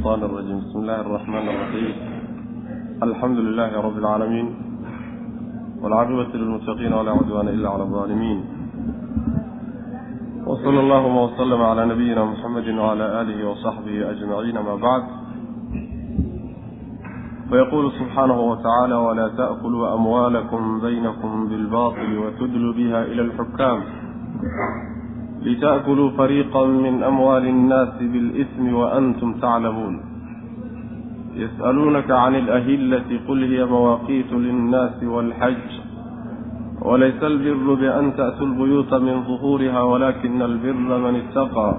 الشيطان الرجيم بسم الله الرحمن الرحيم الحمد لله رب العالمين والعاقبة للمتقين ولا عدوان إلا على الظالمين وصلى اللهم وسلم على نبينا محمد وعلى آله وصحبه أجمعين ما بعد فيقول سبحانه وتعالى ولا تأكلوا أموالكم بينكم بالباطل وتدلوا بها إلى الحكام لتأكلوا فريقا من أموال الناس بالإثم وأنتم تعلمون يسألونك عن الأهلة قل هي مواقيت للناس والحج وليس البر بأن تأتوا البيوت من ظهورها ولكن البر من اتقى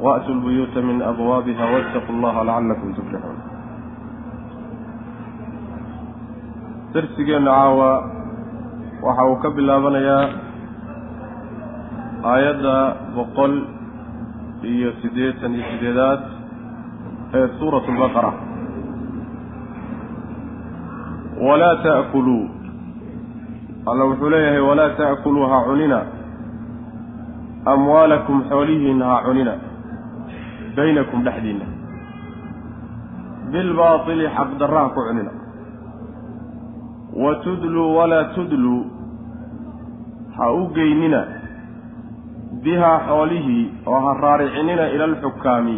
وأتوا البيوت من أبوابها واتقوا الله لعلكم تفلحون درسigeenna caawa waxa uu ka bilaabanayaa aayadda boqol iyo siddeetan iyo sideedaad ee suuratu albaqara walaa ta'kuluu. Alla wuxuu leeyahay walaa ta'kuluu ha cunina. Amwaalakum xoolihiinna ha cunina. Baynakum dhexdiinna bilbaatili xaqdarra ha ku cunina. Wa tudluu walaa tudluu ha u geynina bihaa xoolihii oo ha raaricinina ila alxukaami.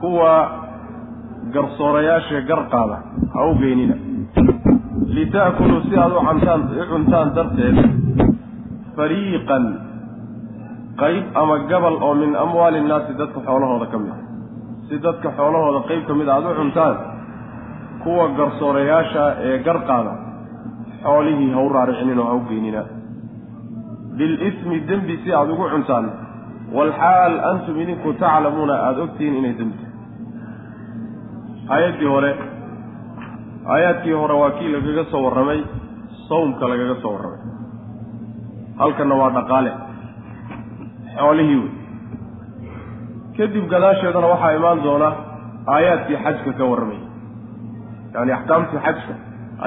Kuwa garsoorayaasha gar qaada ha u geynina lita'kuluu si aad u cantaan u cuntaan darteed fariiqan qayb ama gabal oo min amwaali innaasi dadka xoolahooda ka mid a si dadka xoolahooda qayb ka mid a aada u cuntaan kuwa garsoorayaasha ee gar qaada xoolihii ha u raaricinin oo ha u geynina bilismi dembi si aada ugu cuntaan. walxaal antum idinku taclamuuna aada ogtihiin inay dembi aayaddii hore aayaadkii hore waa kii lagaga soo warramay sawmka lagaga soo warramay halkanna waa dhaqaale xoolihii wey kadib gadaasheedana waxaa imaan doona aayaadkii xajka ka warramay yacani axkaamtii xajka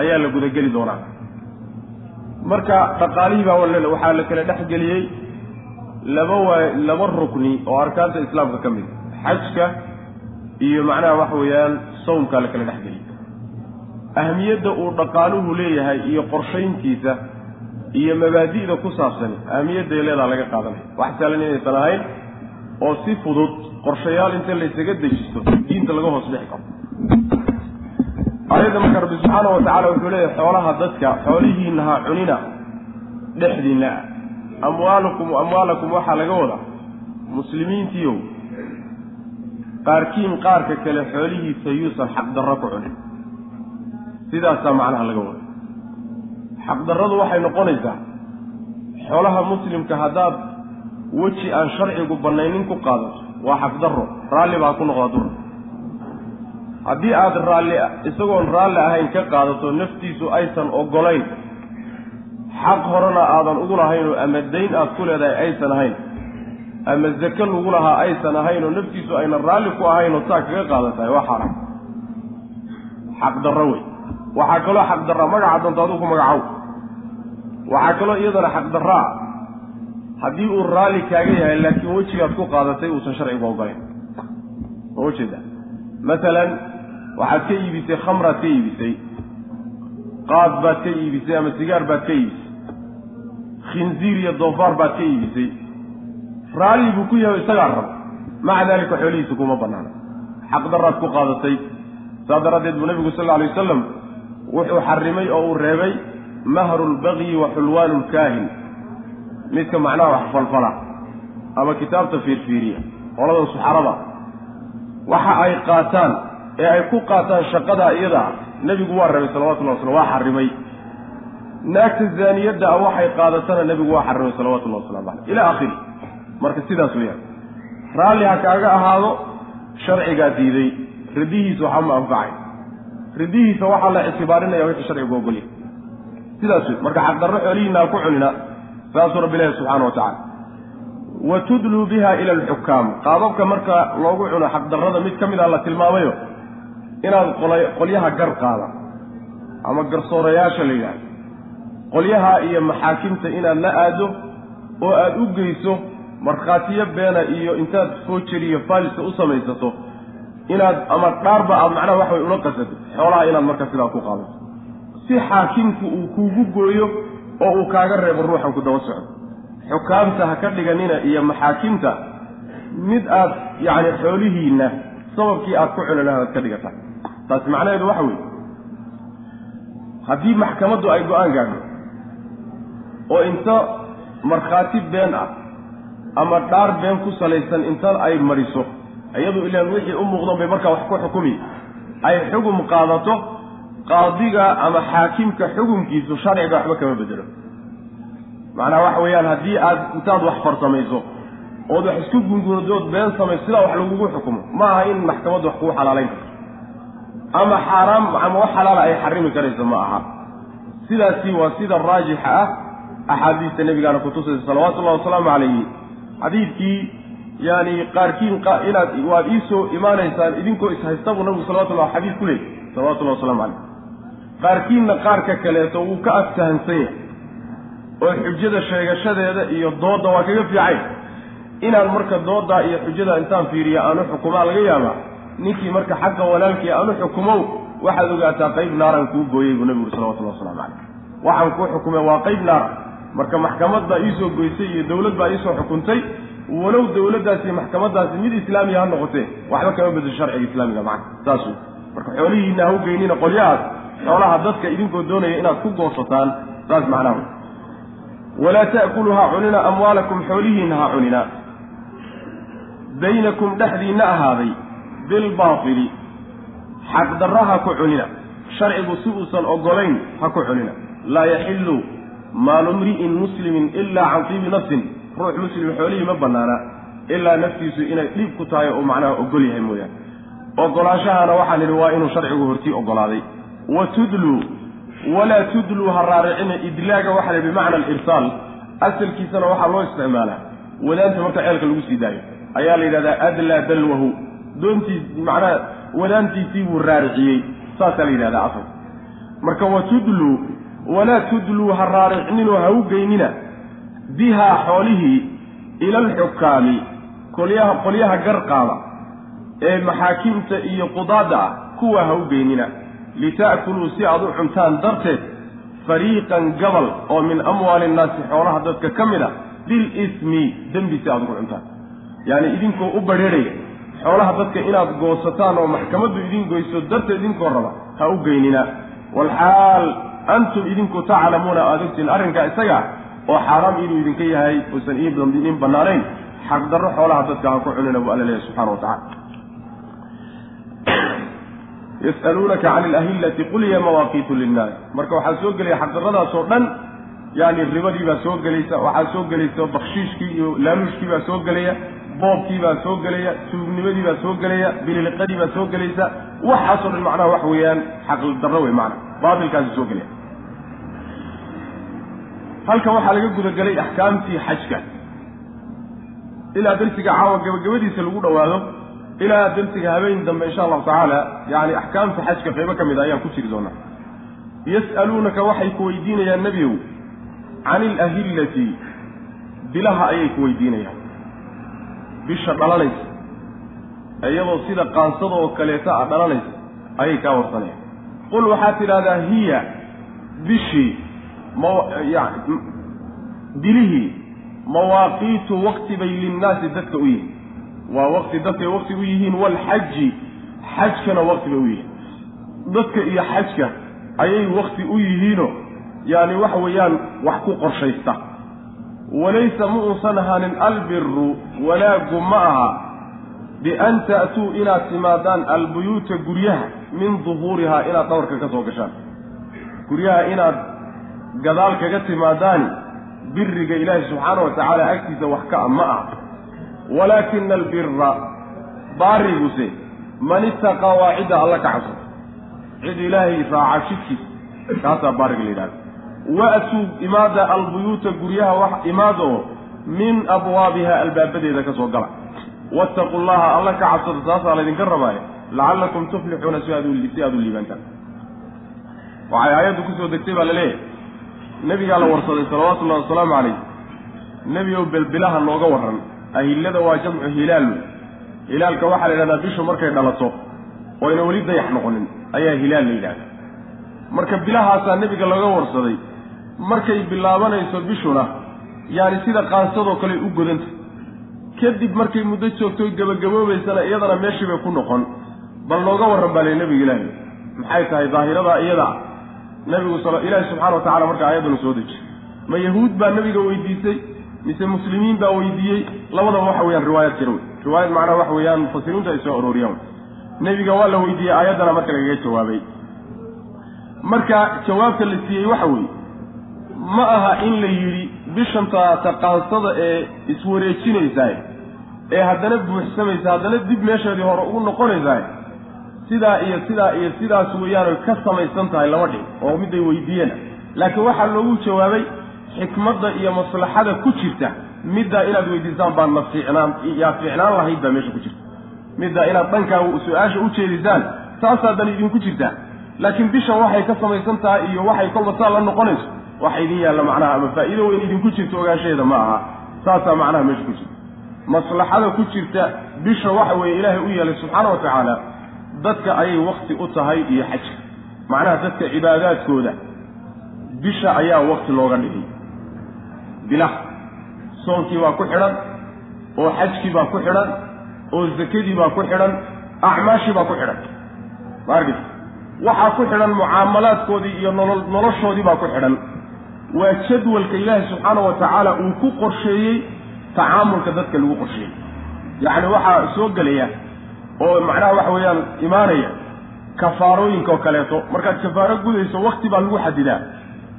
ayaa la gudageli doonaa marka dhaqaalihii baa waxaa la kala dhex geliyey laba waa laba rukni oo arkaanta islaamka ka mid xajka iyo macnaha waxa weeyaan sawmkaa la kala dhex geliyey ahmiyadda uu dhaqaaluhu leeyahay iyo qorshayntiisa iyo mabaadi'da ku saabsan ahmiyadday leedaha laga qaadanaya. Wax saalan inaysan ahayn oo si fudud qorshayaal inta laysaga dejisto diinta laga hoos dhixi karo aayadda marka rabbi subxaana wa tacala wuxuu leeyahay xoolaha dadka xoolihiinna ha cunina dhexdiinna. Amwaalukum amwaalakum waxaa laga wadaa. Muslimiintiiow qaarkiin qaarka kale xoolihiisa yuusan xaqdarro ku cunin sidaasaa macnaha laga wada xaqdarradu waxay noqonaysaa xoolaha muslimka haddaad weji aan sharcigu bannaynin ku qaadato waa xaqdarro raalli baa ku noqda dura haddii aada raalli isagoon raalli ahayn ka qaadato naftiisu aysan oggolayn. Xaq horena aadan ugu lahaynoo ama dayn aad ku leedahay aysan ahayn. Ama zake lagu lahaa aysan ahayn oo naftiisu aynan raalli ku ahaynoo saa kaga qaadatahay. Waa xaaraan xaqdarro wey. Waxaa kaloo xaqdarraa magaca doonto aduu ku magacow waxaa kaloo iyadana xaqdarraa haddii uu raalli kaaga yahay laakiin wejigaad ku qaadatay uusan sharcigu ogolayn. Ma ujeeda masalan waxaad ka iibisay khamraad ka iibisay qaad baad ka iibisay ama sigaar baad ka iibisay khinziir iyo doofaar baad ka iibisay. Raalli buu ku yahay isagaa rab. Maca daalika xoolihiisa kuma bannaana. Xaqdarraad ku qaadatay. Saa daraaddeed buu nabigu sal alla alay wasalam wuxuu xarimay oo uu reebay mahru lbagyi wa xulwaanu lkaahin midka macnaha wax falfala ama kitaabta fiirfiiriya qoladan suxarada waxa ay qaataan ee ay ku qaataan shaqadaa iyadaa nebigu waa reebay salawatullahi waslam waa xarimay. Naagta zaaniyadda a waxay qaadatana nebigu waa xarimay salawatullahi waslamu caleyh ila akhiri marka sidaas weeyaan. Raalli ha kaaga ahaado sharcigaa diiday. Radihiisa waxba ma anfacay. Ridihiisa waxaa la ictibaarinaya wixii sharcigu ogolya sidaas wey marka xaqdarro xoolihiina ha ku cunina saasuu rabbi ilahi subxana wa tacala wa tudluu biha ila alxukaam. Qaababka marka loogu cuno xaqdarrada mid ka mid a la tilmaamayo inaad qolyaha gar qaada. Ama garsoorayaasha la yidhahdo qolyaha iyo maxaakimta inaad la aado oo aada u geyso markhaatiyo beena iyo intaad foojeri iyo faalisa u samaysato inaad ama dhaarba aad macnaha waxa way ula qasato xoolaha inaad marka sidaa ku qaadato. Si xaakimku uu kuugu gooyo oo uu kaaga reebo ruuxan ku daba socdo. Xukaamta ha ka dhiganina iyo maxaakimta mid aad yacni xoolihiinna sababkii aad ku cuni lahaad ka dhigataa taasi macnaheedu waxa weeye haddii maxkamaddu ay go'aan gaadho oo inta markhaati been ah ama dhaar been ku salaysan inta ay mariso iyadu ilaan wixii u muuqdan bay markaa wax ku xukumi ay xugum qaadato qaadiga ama xaakimka xukumkiisu sharciga waxba kama bedelo. Macnaha waxa weeyaan haddii aad intaad wax farsamayso ood wax isku gungunadood been samayso sidaa wax lagugu xukumo ma aha in maxkamaddu wax kugu xalaalayn karto ama xaaraam ama wax xalaala ay xarimi karayso ma aha. Sidaasi waa sida raajixa ah axaadiista nebigaana kutusaysa salawatullahi wasalaamu calayhi xadiidkii yani qaarkiin inaad waad iisoo imaanaysaan idinkoo ishaysta buu nabigu salawatullah xadiid ku leeyay salawatullahi waslamu calayh qaarkiinna qaarka kaleeto wuu ka aftahansan yahay oo xujada sheegashadeeda iyo doodda waa kaga fiicay. Inaan marka dooddaa iyo xujada intaan fiiriya aanu xukumaa laga yaabaa ninkii marka xagga walaalkii aanu xukumow waxaad ogaataa qayb naaran kuu gooyey buu nabigu salawatullahi waslamu calayh. Waxaan kuu xukumay waa qayb naara marka maxkamad baa iisoo goysay iyo dawlad baa iisoo xukuntay. Walow dawladdaasi iyo maxkamadaasi mid islaamiya ha noqotee waxba kama bedel sharciga islaamiga macna. Saas wey marka xoolihiina ha u geynina qolyahaas xoolaha dadka idinkoo doonaya inaad ku goosataan saas macnaha wey walaa ta'kuluu ha cunina amwaalakum xoolihiinna ha cunina. Baynakum dhexdiinna ahaaday bilbaatili. Xaqdarra ha ku cunina. Sharcigu si uusan ogolayn ha ku cunina. Laa yaxillu maalu mri'in muslimin ilaa can tiibi nafsin. Ruux muslim xoolihii ma bannaana ilaa naftiisu inay dhiib ku tahay oo macnaha ogol yahay mooyaane. Ogolaashahana waxaan idhi waa inuu sharcigu hortii ogolaaday. Wa tudluu walaa tudluu ha raaricina idlaaga waxaa la bimacna alirsaal asalkiisana waxaa loo isticmaalaa. Wadaanta marka ceelka lagu sii daayo ayaa la yidhahdaa adlaa dalwahu doontiis macnaha wadaantiisii buu raariciyey. Saasaa la yidhahdaa asal marka wa tudluu walaa tudluu ha raaricninoo ha u geynina bihaa xoolihii ila alxukaami qolyaha qolyaha garqaada ee maxaakimta iyo qudaadda ah kuwa ha u geynina. Lita'kuluu si aad u cuntaan darteed fariiqan gabal oo min amwaali innaasi xoolaha dadka ka mid a bilismi dembi si aad ugu cuntaan. Yacni idinkoo u badrheerhaya xoolaha dadka inaad goosataan oo maxkamaddu idin goyso darteed idinkoo raba ha u geynina. Walxaal antum idinku taclamuuna aada ogtiin arrinkaa isaga oo xaaraam inuu idinka yahay uusan idin bannaanayn. Xaqdarro xoolaha dadka ha ku cunina buu alla leeyahy subxana wa tacala yas'aluunaka cani alahillati qul hiya mawaaqiitu linnaas. Marka waxaa soo gelaya xaqdarradaas oo dhan yani ribadii baa soo gelaysa waxaa soo gelaysa bakshiishkii iyo laaluushkii baa soo gelaya boobkii baa soo gelaya tuugnimadii baa soo gelaya bililiqadii baa soo gelaysa. Waxaasoo dhan macnaha wax weeyaan xaqdarro wey macna baatilkaasi soo gelaya. Halkan waxaa laga gudagelay axkaamtii xajka. Ilaa darsiga caawa gabagabadiisa lagu dhowaado ilaa darsiga habeen dambe insha allahu tacaala yani axkaamta xajka qaybo ka mid a ayaan ku jiri doonaa. Yas'aluunaka waxay ku weydiinayaan nebiyow can ilahillati bilaha ayay ku weydiinayaan bisha dhalanaysa iyadoo sida qaansada oo kaleeta a dhalanaysa ayay kaa warsanayaan qul waxaad tidhahdaa hiya bishii myani bilihii mawaaqiitu waqti bay linnaasi dadka u yihiin. Waa waqti dadkay waqti u yihiin waalxaji xajkana waqti bay u yihiin. Dadka iyo xajka ayay waqti u yihiino yaani waxa weeyaan wax ku qorshaysta walaysa ma uusan ahaanin albiru wanaaggu ma aha bian ta'tuu inaad timaadaan albuyuuta guryaha min duhuurihaa inaad dhawarka ka soo gashaan. Guryaha inaad gadaal kaga timaadaani biriga ilaahi subxaana wa tacaala agtiisa wax ka a ma ah walaakina albira baariguse man itaqaa waa cidda alla ka cabso. Cid ilaahay raaca jidkiisa kaasaa baariga la yidhahda wa'tuu imaada albuyuuta guryaha wax imaada oo min abwaabiha albaabadeeda ka soo gala wattaqu llaha alla ka cabsada taasaa laydinka rabaaye lacallakum tuflixuuna si aad u liibantaan waxay aayaddu ku soo degtay baa la leeyahay nebigaa la warsaday salawaatullahi wasalaamu calayh nebi ow belbilaha nooga warran ahillada waa jamcu hilaalu hilaalka waxaa la yidhahdaa bishu markay dhalato oo ayna weli dayax noqonin ayaa hilaal la yidhahda marka bilahaasaa nebiga laga warsaday markay bilaabanayso bishuna yaani sida qaansadoo kale u godanta. Kadib markay muddo joogto gabagaboobaysana iyadana meeshii bay ku noqon. Bal nooga warran baa le nebiga ilaahi maxay tahay daahiradaa iyada? Nebigu sal ilaahi subxana wa tacala markaa ayaddanu soo dejiy ma yahuud baa nebiga weydiisay mise muslimiin baa weydiiyey? Labadaba waxa weeyaan riwaayad jira wey. Riwaayad macnaha waxa weeyaan mufasiriintu ay soo arooriyaan nebiga waa la weydiiyey aayaddana marka lagaga jawaabay. Marka jawaabta la siiyey waxa weeye ma aha in la yidhi bishanta taqaansada ee iswareejinaysaa ee haddana buuxsamaysa haddana dib meesheedii hore ugu noqonaysaa sidaa iyo sidaa iyo sidaas weeyaanoy ka samaysan tahay laba dhig oo midday weydiiyeen. Laakiin waxaa loogu jawaabay xikmadda iyo maslaxada ku jirta middaa inaad weydiisaan baa na fiicnaan yaa fiicnaan lahayd baa meesha ku jirta. Middaa inaad dhankaa su'aasha u jeedisaan taasaa dan idinku jirtaa laakiin bishan waxay ka samaysan tahay iyo waxay kolba saa la noqonayso waxa idin yaalla macnaha ama faa'iido weyn idinku jirto ogaanshaheeda ma aha. Saasaa macnaha meesha ku jirta. Maslaxada ku jirta bisha waxa weeye ilaahay u yeelay subxaana wa tacaala dadka ayay wakti u tahay iyo xajka. Macnaha dadka cibaadaadkooda bisha ayaa wakti looga dhigay. Bilaha soonkii baa ku xidhan oo xajkii baa ku xidhan oo zakadii baa ku xidhan acmaashii baa ku xidhan. Maargis waxaa ku xidhan mucaamalaadkoodii iyo nolol noloshoodii baa ku xidhan waa jadwalka ilaahi subxaana wa tacaala uu ku qorsheeyey tacaamulka dadka lagu qorsheeyey. Yacni waxaa soo gelaya oo macnaha waxa weeyaan imaanaya kafaarooyinka oo kaleeto. Markaad kafaaro gudayso wakti baa lagu xadidaa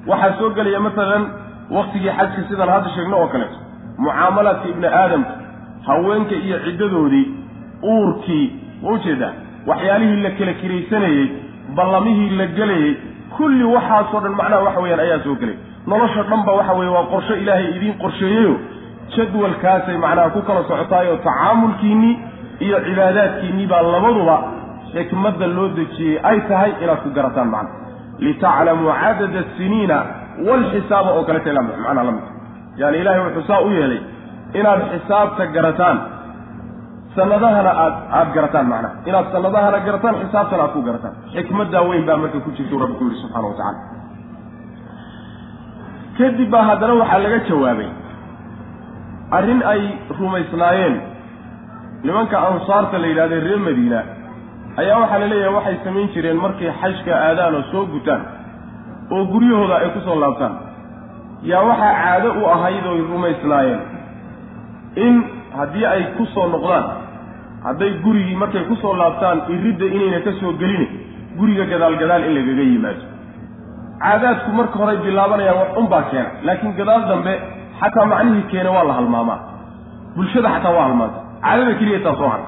waxaa soo gelaya masalan waktigii xajka sidaan hadda sheegno oo kaleeto. Mucaamalaadka ibni aadamka haweenka iyo ciddadoodii uurkii ma u jeedaa waxyaalihii la kala kiraysanayey ballamihii la gelayey kulli waxaasoo dhan macnaha waxa weeyaan ayaa soo gelay nolosha dhan ba waxa weye waa qorsho ilaahay idiin qorsheeyeyo. Jadwalkaasay macnaha ku kala socotaayoo tacaamulkiinnii iyo cibaadaadkiinnii baa labaduba xikmadda loo dejiyey ay tahay inaad ku garataan macna. Litaclamuu cadada asiniina walxisaaba oo kaleta macnaa la mid. Yaani ilahay wuxuu saa u yeelay inaad xisaabta garataan. Sanadahana aad aada garataan macnaha inaad sanadahana garataan xisaabtana aad ku garataan. Xikmaddaa weyn baa marka ku jirta rabbi ku yidhi subxana wa tacala kadib baa haddana waxaa laga jawaabay. Arrin ay rumaysnaayeen. Nimanka ansaarta la yidhahda reer madiina ayaa waxaa la leeyahay waxay samayn jireen markay xajka aadaan oo soo gutaan oo guryahooda ay ku soo laabtaan. Yaa waxaa caado u ahayd oy rumaysnaayeen. In haddii ay ku soo noqdaan hadday gurigii markay ku soo laabtaan iridda inayna ka soo gelin guriga gadaal gadaal in lagaga yimaado caadaadku marka horey bilaabanayaan wax unbaa keena laakiin gadaal dambe xataa macnihii keena waa la halmaamaa. Bulshada xataa waa halmaanta. Caadada keliya taa soo har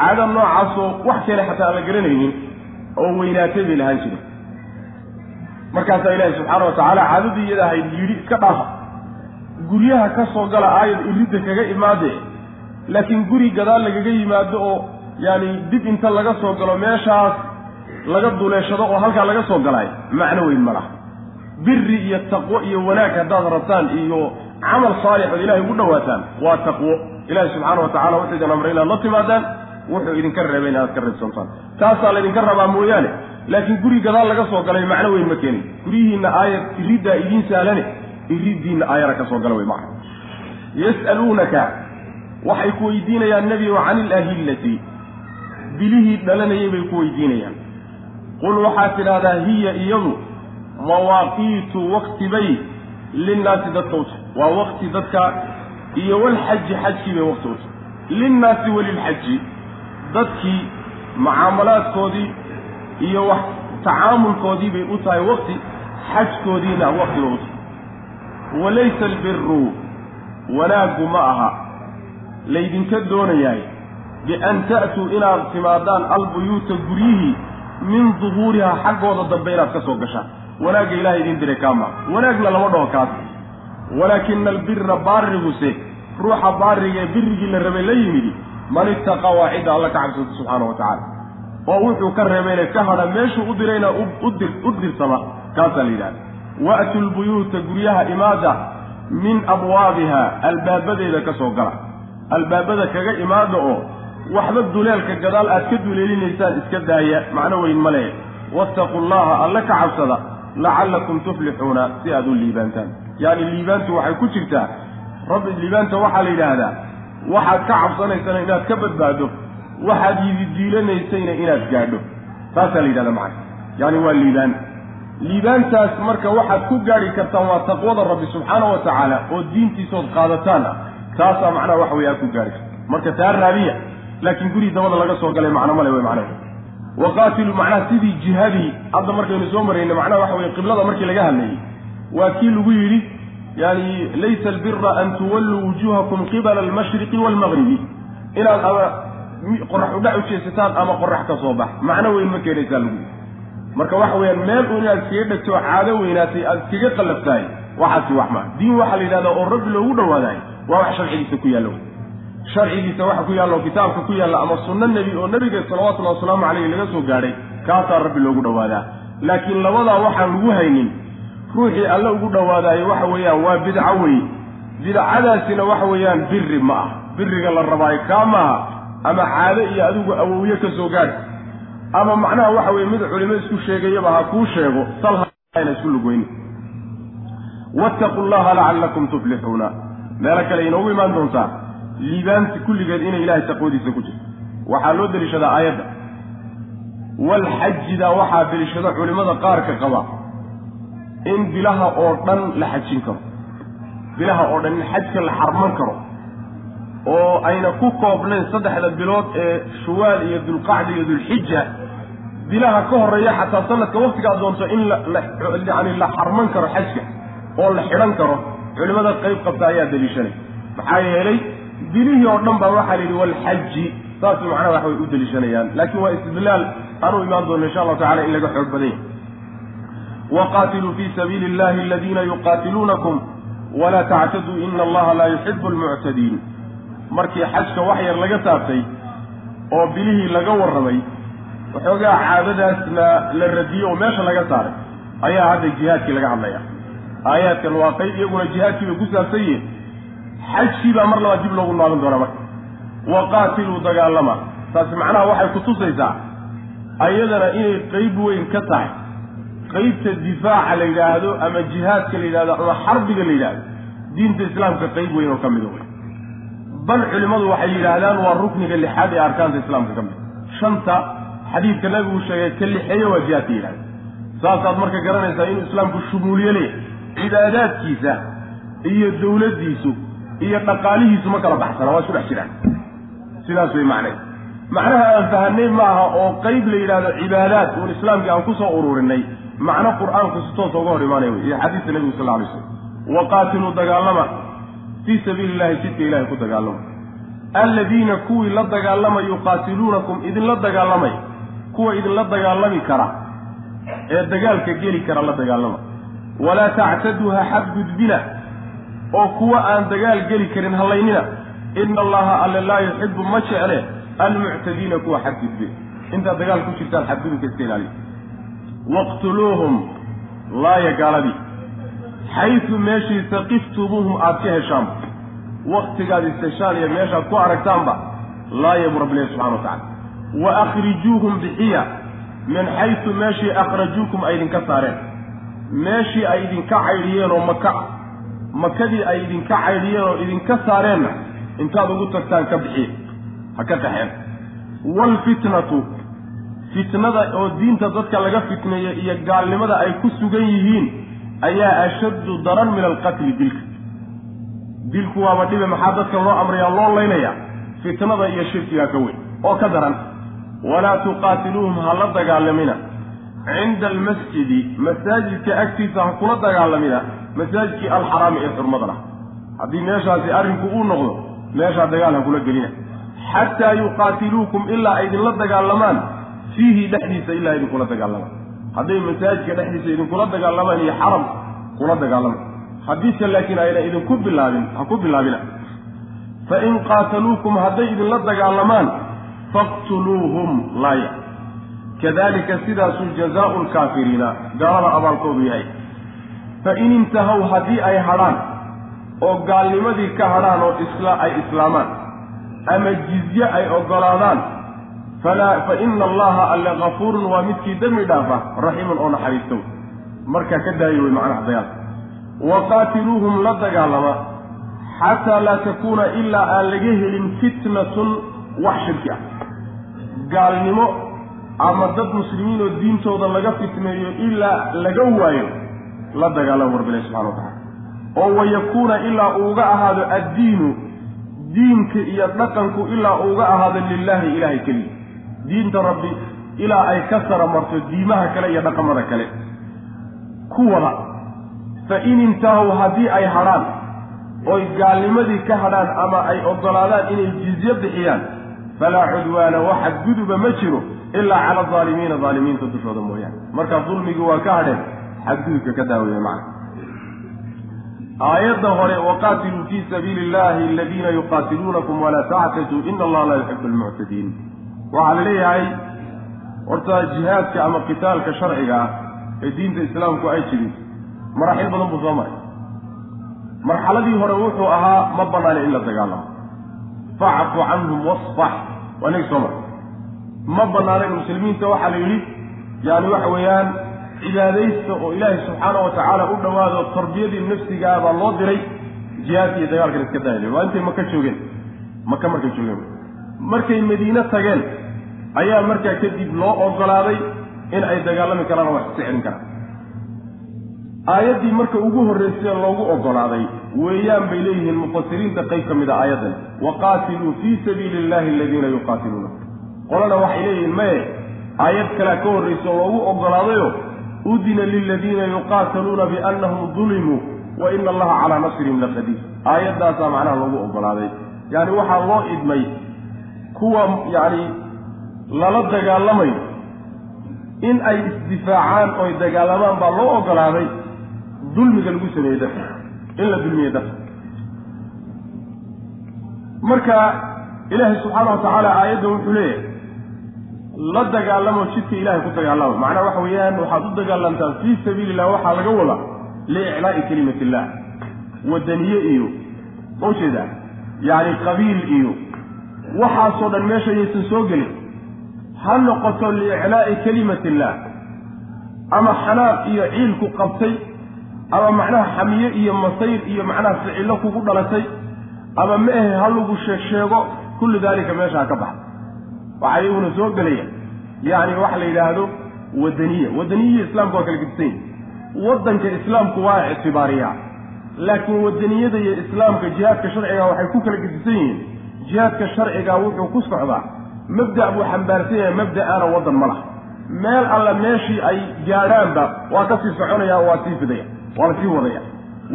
caadada noocaasoo wax keena xataa aan la garanaynin oo weynaatay bay lahaan jiren markaasaa ilaahi subxaana wa tacaala caadadii iyada ahayd yidhi iska dhaafa guryaha ka soo gala aayad iridda kaga imaade. Laakiin guri gadaal lagaga yimaado oo yaani dib inta laga soo galo meeshaas laga duleeshado oo halkaa laga soo galaayo macno weyn ma laha biri iyo taqwo iyo wanaag haddaad rabtaan iyo camal saalix ood ilahay ugu dhawaataan waa taqwo. Ilaahi subxaana wa tacala wuxuu idin amray inaad la timaadaan wuxuu idinka reebay inaad ka reebsantaan taasaa laydinka rabaa mooyaane laakiin guri gadaal laga soo galay macno weyn ma keenin. Guryihiinna aayad iriddaa idiin sahlane iriddiinna aayara ka soo gala wey macna yas'aluunaka waxay ku weydiinayaan nebigo cani ilahillati bilihii dhalanayay bay ku weydiinayaan. Qul waxaad tidhaahdaa hiya iyadu mawaaqiitu waktibay linnaasi dadka uta waa wakti dadka iyo walxaji xajkii bay wakti uta linnaasi walilxaji dadkii mucaamalaadkoodii iyo wax tacaamulkoodii bay u tahay wakti xajkoodiina wakti bay u tahay walaysa albiru wanaaggu ma aha laydinka doonayaay bian ta'tuu inaad timaadaan albuyuuta guryihii min duhuurihaa xaggooda dambe inaad ka soo gashaan wanaagga ilahay idin diray kaama wanaagna lama dhaho kaas. Walaakina albira baariguse ruuxa baariga ee birigii la rabay la yimidi man ittaqa waa cidda alla ka cabsata subxaana wa tacaala. Oo wuxuu ka reebayna ka hadha meeshuu u dirayna u dirsama kaasaa la yidhahda wa'tu lbuyuuta guryaha imaada min abwaabiha albaabadeeda ka soo gala. Albaabada kaga imaada oo waxba duleelka gadaal aad ka duleelinaysaan iska daaya macno weyn ma lehe. Wattaqu llaha alle ka cabsada lacallakum tuflixuuna si aad u liibaantaan. Yacni liibaantu waxay ku jirtaa. Rabbi liibaanta waxaa la yidhaahdaa waxaad ka cabsanaysana inaad ka badbaado waxaad yididiilanaysayna inaad gaadho. Taasaa la yidhahda macana yaani waa liibaan. Liibaantaas marka waxaad ku gaadhi kartaan waa taqwada rabbi subxaana wa tacaala oo diintiisood qaadataan ah. Taasaa macnaha waxa weye aad ku gaadhi karta. Marka taa raadiya laakiin gurigi dabada laga soo galay macno male wey macnaha waqaatilu macnaha sidii jihadii hadda markaynu soo marayna macnaha waxa weye qiblada markii laga hadlayay. Waa kii lagu yidhi yani laysa albira an tuwalluu wujuhakum qibala almashriqi waalmagribi inaad ama qorax udhac ujeesataan ama qorax ka soo bax. Macno weyn ma keenaysaa lagu yidhi. Marka waxa weeyaan meel un inaad iskaga dhegto caado weynaatay aad iskaga qallabtahay waxaasi wax maa diin waxaa la yidhahdaa oo rabbi loogu dhawaadahay waa wax sharcigiisa ku yaallo sharcigiisa waxa ku yaallo kitaabka ku yaalla ama sunno nebi oo nebiga salawatullahi wasalaamu caleyhi laga soo gaadhay kaasaa rabbi loogu dhawaadaa. Laakiin labadaa waxaan lagu haynin ruuxii alle ugu dhawaadaayo waxa weeyaan waa bidco wey bidcadaasina waxa weeyaan biri ma ah. Biriga la rabaayo kaa maaha ama caado iyo adigu awowye ka soo gaadh. Ama macnaha waxa weye mid culimo isku sheegayaba ha kuu sheego salhana isku lugweyni wattaqu llaha lacallakum tuflixuuna meelo kale inoogu imaan doontaa liibaanti kulligeed inay ilaahay taqwadiisa ku jirto. Waxaa loo deliishadaa aayadda. Walxajida waxaa deliishada culimmada qaarka qaba in bilaha oo dhan la xajin karo. Bilaha oo dhan in xajka la xarman karo. Oo ayna ku koobnayn saddexda bilood ee shuwaal iyo dulqacda iyo dulxija bilaha ka horreeya xataa sanadka waktigaad doonto in layani la xarman karo xajka oo la xidhan karo culimmada qayb qabta ayaa deliishanay. Maxaa yeelay bilihii oo dhan baa waxaa la yidhi walxaji saas macnaha wax way u deliishanayaan laakiin waa istidlaal. Anuu imaan doono insha allahu tacala in laga xoog badan yahay waqaatiluu fii sabiili illahi aladiina yuqaatiluunakum walaa tactaduu ina allaha laa yuxibu almuctadiin. Markii xajka wax yar laga taabtay oo bilihii laga warramay waxoogaa caadadaasna la radiyey oo meesha laga saaray ayaa hadda jihaadkii laga hadlaya aayaadkan waa qayb iyaguna jihaadkii bay ku saabsan yihiin xajkii baa mar labaad dib loogu noolin doonaa marka. Waqaatiluu dagaalama. Taasi macnaha waxay kutusaysaa ayadana inay qayb weyn ka tahay. Qaybta difaaca la yidhaahdo ama jihaadka la yidhahdo ama xarbiga la yidhaahdo diinta islaamka qayb weyn oo ka mida wey bal culimmadu waxay yidhaahdaan waa rukniga lixaad ee arkaanta islaamka ka mid shanta xadiidka nabigu sheegay ka lixeeyo waa jihaadka yidhahda saasaad marka garanaysaa inuu islaamku shumuuliye leeyahy cibaadaadkiisa iyo dawladdiisu iyo dhaqaalihiisu ma kala baxsana waa isku dhex jiraan. Sidaas way macnay. Macnaha aan fahanay maaha oo qayb la yidhahdo cibaadaad uun islaamkii aan ku soo ururinay macno qur'aanku si toosa uga hor imaanaya wey iyo xadiiska nebigu sal alay slam waqaatiluu dagaalama fii sabiili illahi jidka ilahay ku dagaalama. Alladiina kuwii la dagaalama yuqaatiluunakum idinla dagaalamay kuwa idinla dagaalami kara ee dagaalka geli kara la dagaalama. Walaa tactaduu ha xadgudbina oo kuwa aan dagaal geli karin hallaynina ina allaha alle laa yuxibu ma jecle almuctadiina kuwa xadgudbe. Intaad dagaal ku jirtaan xadgudubka iska ilaaliya waqtuluuhum laaya gaaladii xaysu meeshii saqiftumuuhum aada ka heshaanba. Waktigaad isteshaan iyo meeshaad ku aragtaanba laaya buu rabbilahi subxana wa tacala wa akhrijuuhum bixiya min xaysu meeshii akhrajuukum ay idinka saareen. Meeshii ay idinka caydhiyeen oo maka makadii ay idinka caydhiyeen oo idinka saareenna intaad ugu tagtaan ka bixiya ha ka qaxeen waalfitnatu fitnada oo diinta dadka laga fitneeya iyo gaalnimada ay ku sugan yihiin ayaa ashaddu daran min alqatli dilka. Dilku waaba dhibe maxaa dadka loo amrayaa loo laynaya? Fitnada iyo shirkigaa ka weyn oo ka daran. Walaa tuqaatiluuhum ha la dagaalamina. Cinda almasjidi masaajidka agtiisa ha kula dagaalamina masaajidkii alxaraami ee xurmada lah. Haddii meeshaasi arrinku uu noqdo meeshaa dagaal ha kula gelina. Xataa yuqaatiluukum ilaa idinla dagaalamaan fiihi dhexdiisa ilaa idinkula dagaalamaan. Hadday masaajidka dhexdiisa idinkula dagaalamaan iyo xaram kula dagaalamaan. Haddiise laakiin ayna idinku bilaabin ha ku bilaabina. Fa in qaataluukum hadday idinla dagaalamaan faqtuluuhum laaya. Kadalika sidaasuu jazaau lkaafiriina gaalada abaalkoodu yahay fa in intahow haddii ay hadhaan oo gaalnimadii ka hadhaan oo isla ay islaamaan ama jizye ay oggolaadaan fa ina allaha alle kafuurun waa midkii dembi dhaafa raxiimun oo naxariistow. Markaa ka daayo wey macnaha dagaalka wa qaatiluuhum la dagaalama xataa laa takuuna ilaa aan laga helin fitnatun wax shirki ah. Gaalnimo ama dad muslimiin oo diintooda laga fitneeyo ilaa laga waayo la dagaalama warbilahi subxana wa tacala oo wayakuuna ilaa uuga ahaado addiinu diinka iyo dhaqanku ilaa uuga ahaado lilaahi ilaahay keliya diinta rabbi ilaa ay ka sara marto diimaha kale iyo dhaqamada kale. Kuwada fa in intaahu haddii ay hadhaan oy gaalnimadii ka hadhaan ama ay oggolaadaan inay jizye bixiyaan falaa cudwaana waxa guduba ma jiro ilaa cala adaalimiina daalimiinta dushooda mooyaane. Markaa dulmigii waa ka hadheen xadgudubka ka daawaya macna. Aayadda hore waqaatiluu fii sabiili illahi aladiina yuqaatiluunakum walaa tactaduu ina allaha laa yuxibu almuctadiin waxaa la leeyahay horta jihaadka ama qitaalka sharciga ah ee diinta islaamku ay jirin maraaxil badan buu soo maray. Marxaladii hore wuxuu ahaa ma banaana in la dagaalamo. Facfu canhum wasfax waa nagi soo maray. Ma banaanayn muslimiinta waxaa la yidhi yani waxa weeyaan cibaadaysta oo ilaahay subxaana wa tacaala u dhowaado tarbiyadii nafsigaabaa loo diray jihaadka iyo dagaalkan iska daayla waa intay maka joogeen? Maka markay joogeen. Markay madiine tageen ayaa markaa kadib loo ogolaaday in ay dagaalami karaan oo wax celin karaan aayaddii marka ugu horraysay loogu ogolaaday weeyaan bay leeyihiin mufasiriinta qayb ka mid a aayaddan. Waqaatiluu fii sabiili illahi aladiina yuqaatiluuna. Qolana waxay leeyihiin maye aayad kalea ka horraysa oo loogu ogolaadayo udina liladiina yuqaataluuna biannahum dulimuu wa ina allaha calaa nasrihim laqadiir aayaddaasaa macnaha loogu ogolaaday. Yacni waxaa loo idmay kuwa yacni lala dagaalamayo in ay isdifaacaan oy dagaalamaan baa loo ogolaaday dulmiga lagu sameeyey darka in la dulmiye darka marka ilaahay subxaana wa tacaala aayadda wuxuu leeyahay la dagaalamo jidka ilahay ku dagaalama macnaha waxa weeyaan waxaad u dagaalamtaan fii sabiili illah waxaa laga wadaa liiclaa'i kelimat illah wadaniye iyo ma u jeedaa yacni qabiil iyo waxaasoo dhan meesha yaysan soo gelin. Ha noqoto liiclaa'i kelimat illah ama xanaaq iyo ciilku qabtay ama macnaha xamiye iyo masayr iyo macnaha ficillo kugu dhalatay ama ma ahe ha lagu sheeg sheego kullu daalika meesha ha ka baxa waxaa iyaguna soo gelaya. Yacni waxa la yidhaahdo wadaniya. Wadaniyihi islaamku waa kala gedisan yihi waddanka islaamku waa ictibaariyaa. Laakiin wadaniyada iyo islaamka jihaadka sharciga waxay ku kala gedisan yihiin jihaadka sharciga wuxuu ku socdaa. Mabda' buu xambaarsan yahay mabda'aana waddan ma laha. Meel alla meeshii ay gaadhaanba waa ka sii soconaya waa sii fidaya waa la sii wadaya.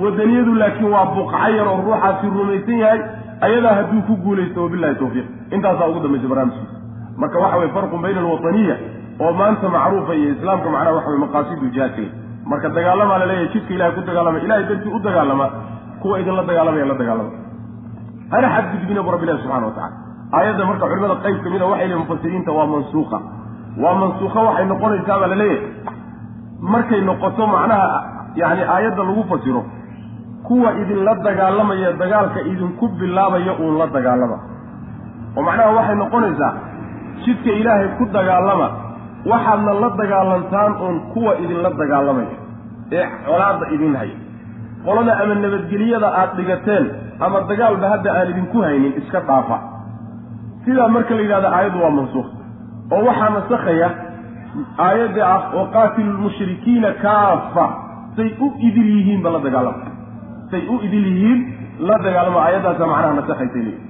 Wadaniyadu laakiin waa buqca yar oo ruuxaasi rumaysan yahay ayadaa hadduu ku guulaysto wabilahi tawfiiq. Intaasaa ugu dambaysa barnaamijkiisa marka waxa weye farqun bayna alwataniya oo maanta macruufa iyo islaamka macnaha waxa weye maqaasidu jihaadka marka dagaalamaa la leeyahay jidka ilahay ku dagaalama ilahay dartii u dagaalama kuwa idinla dagaalamaya la dagaalama. Hana xadgudbina bu rabbi ilahi subxana wa tacala aayadda marka culimada qayb ka mida waxay leeyihiin mufasiriinta waa mansuuqa. Waa mansuuqa waxay noqonaysaa baa la leeyahay. Markay noqoto macnaha yacni aayadda lagu fasiro kuwa idinla dagaalamaya dagaalka idinku bilaabaya uun la dagaalama. Oo macnaha waxay noqonaysaa jidka ilaahay ku dagaalama waxaadna la dagaalantaan uun kuwa idinla dagaalamaya ee colaadda idin haya qolada ama nabadgeliyada aad dhigateen ama dagaalba hadda aan idinku haynin iska dhaafa. Sidaa marka la yidhahdo aayaddu waa mansuuq oo waxaa nasakhaya aayadda ah oo qaatilu lmushrikiina kaafa say u idil yihiinba la dagaalama. Say u idil yihiin la dagaalama aayaddaasa macnaha nasakhaysay leeyihi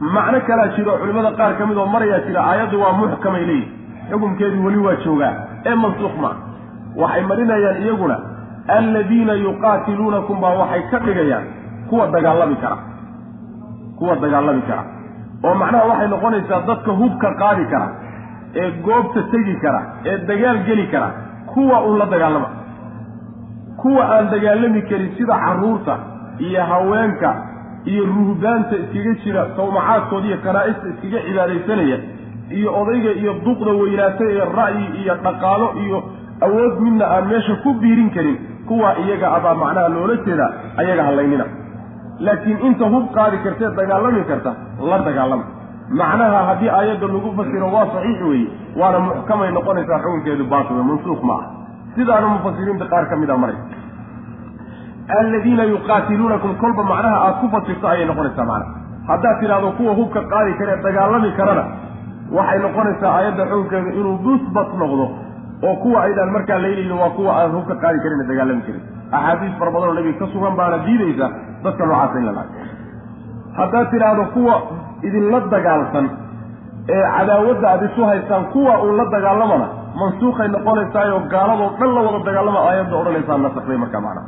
macno kalaa jiro culimmada qaar ka mid oo marayaa jira aayaddu waa muxkamay leeyihi xukumkeedu weli waa joogaa ee mansuuq maa waxay marinayaan iyaguna alladiina yuqaatiluunakum baa waxay ka dhigayaan kuwa dagaalami kara. Kuwa dagaalami kara. Oo macnaha waxay noqonaysaa dadka hubka qaadi kara ee goobta tegi kara ee dagaal geli kara kuwa uun la dagaalama. Kuwa aan dagaalami karin sida carruurta iyo haweenka iyo ruhbaanta iskaga jira sawmacaadkooda iyo kanaa'ista iskaga cibaadaysanaya iyo odayga iyo duqda weynaatay ee ra'yi iyo dhaqaalo iyo awood midna aan meesha ku biirin karin kuwa iyaga abaa macnaha loola jeedaa ayaga hallaynina. Laakiin inta hub qaadi kartee dagaalami karta la dagaalama. Macnaha haddii aayadda lagu fasiro waa saxiix weeye waana muxkamay noqonaysaa xukunkeedu baatila mansuuq ma ah sidaana mufasiriinta qaar ka mid a maray aladiina yuqaatiluunakum kolba macnaha aad ku fasirto ayay noqonaysaa macnaha. Haddaad tidhahdo kuwa hubka qaadi karee dagaalami karana waxay noqonaysaa aayadda xukunkeedu inuu musbat noqdo oo kuwa aydaan markaa laylayni waa kuwa aan hubka qaadi karin ee dagaalami karin. Axaadiis fara badan oo nabiga ka sugan baana diidaysa dadka noocaasa in la laayo haddaad tidhaahdo kuwa idinla dagaalsan ee cadaawadda aad isu haystaan kuwa uun la dagaalamana mansuukhay noqonaysaayoo gaaladoo dhan la wada dagaalama aayadda odhanaysaa nasakday markaa macnaha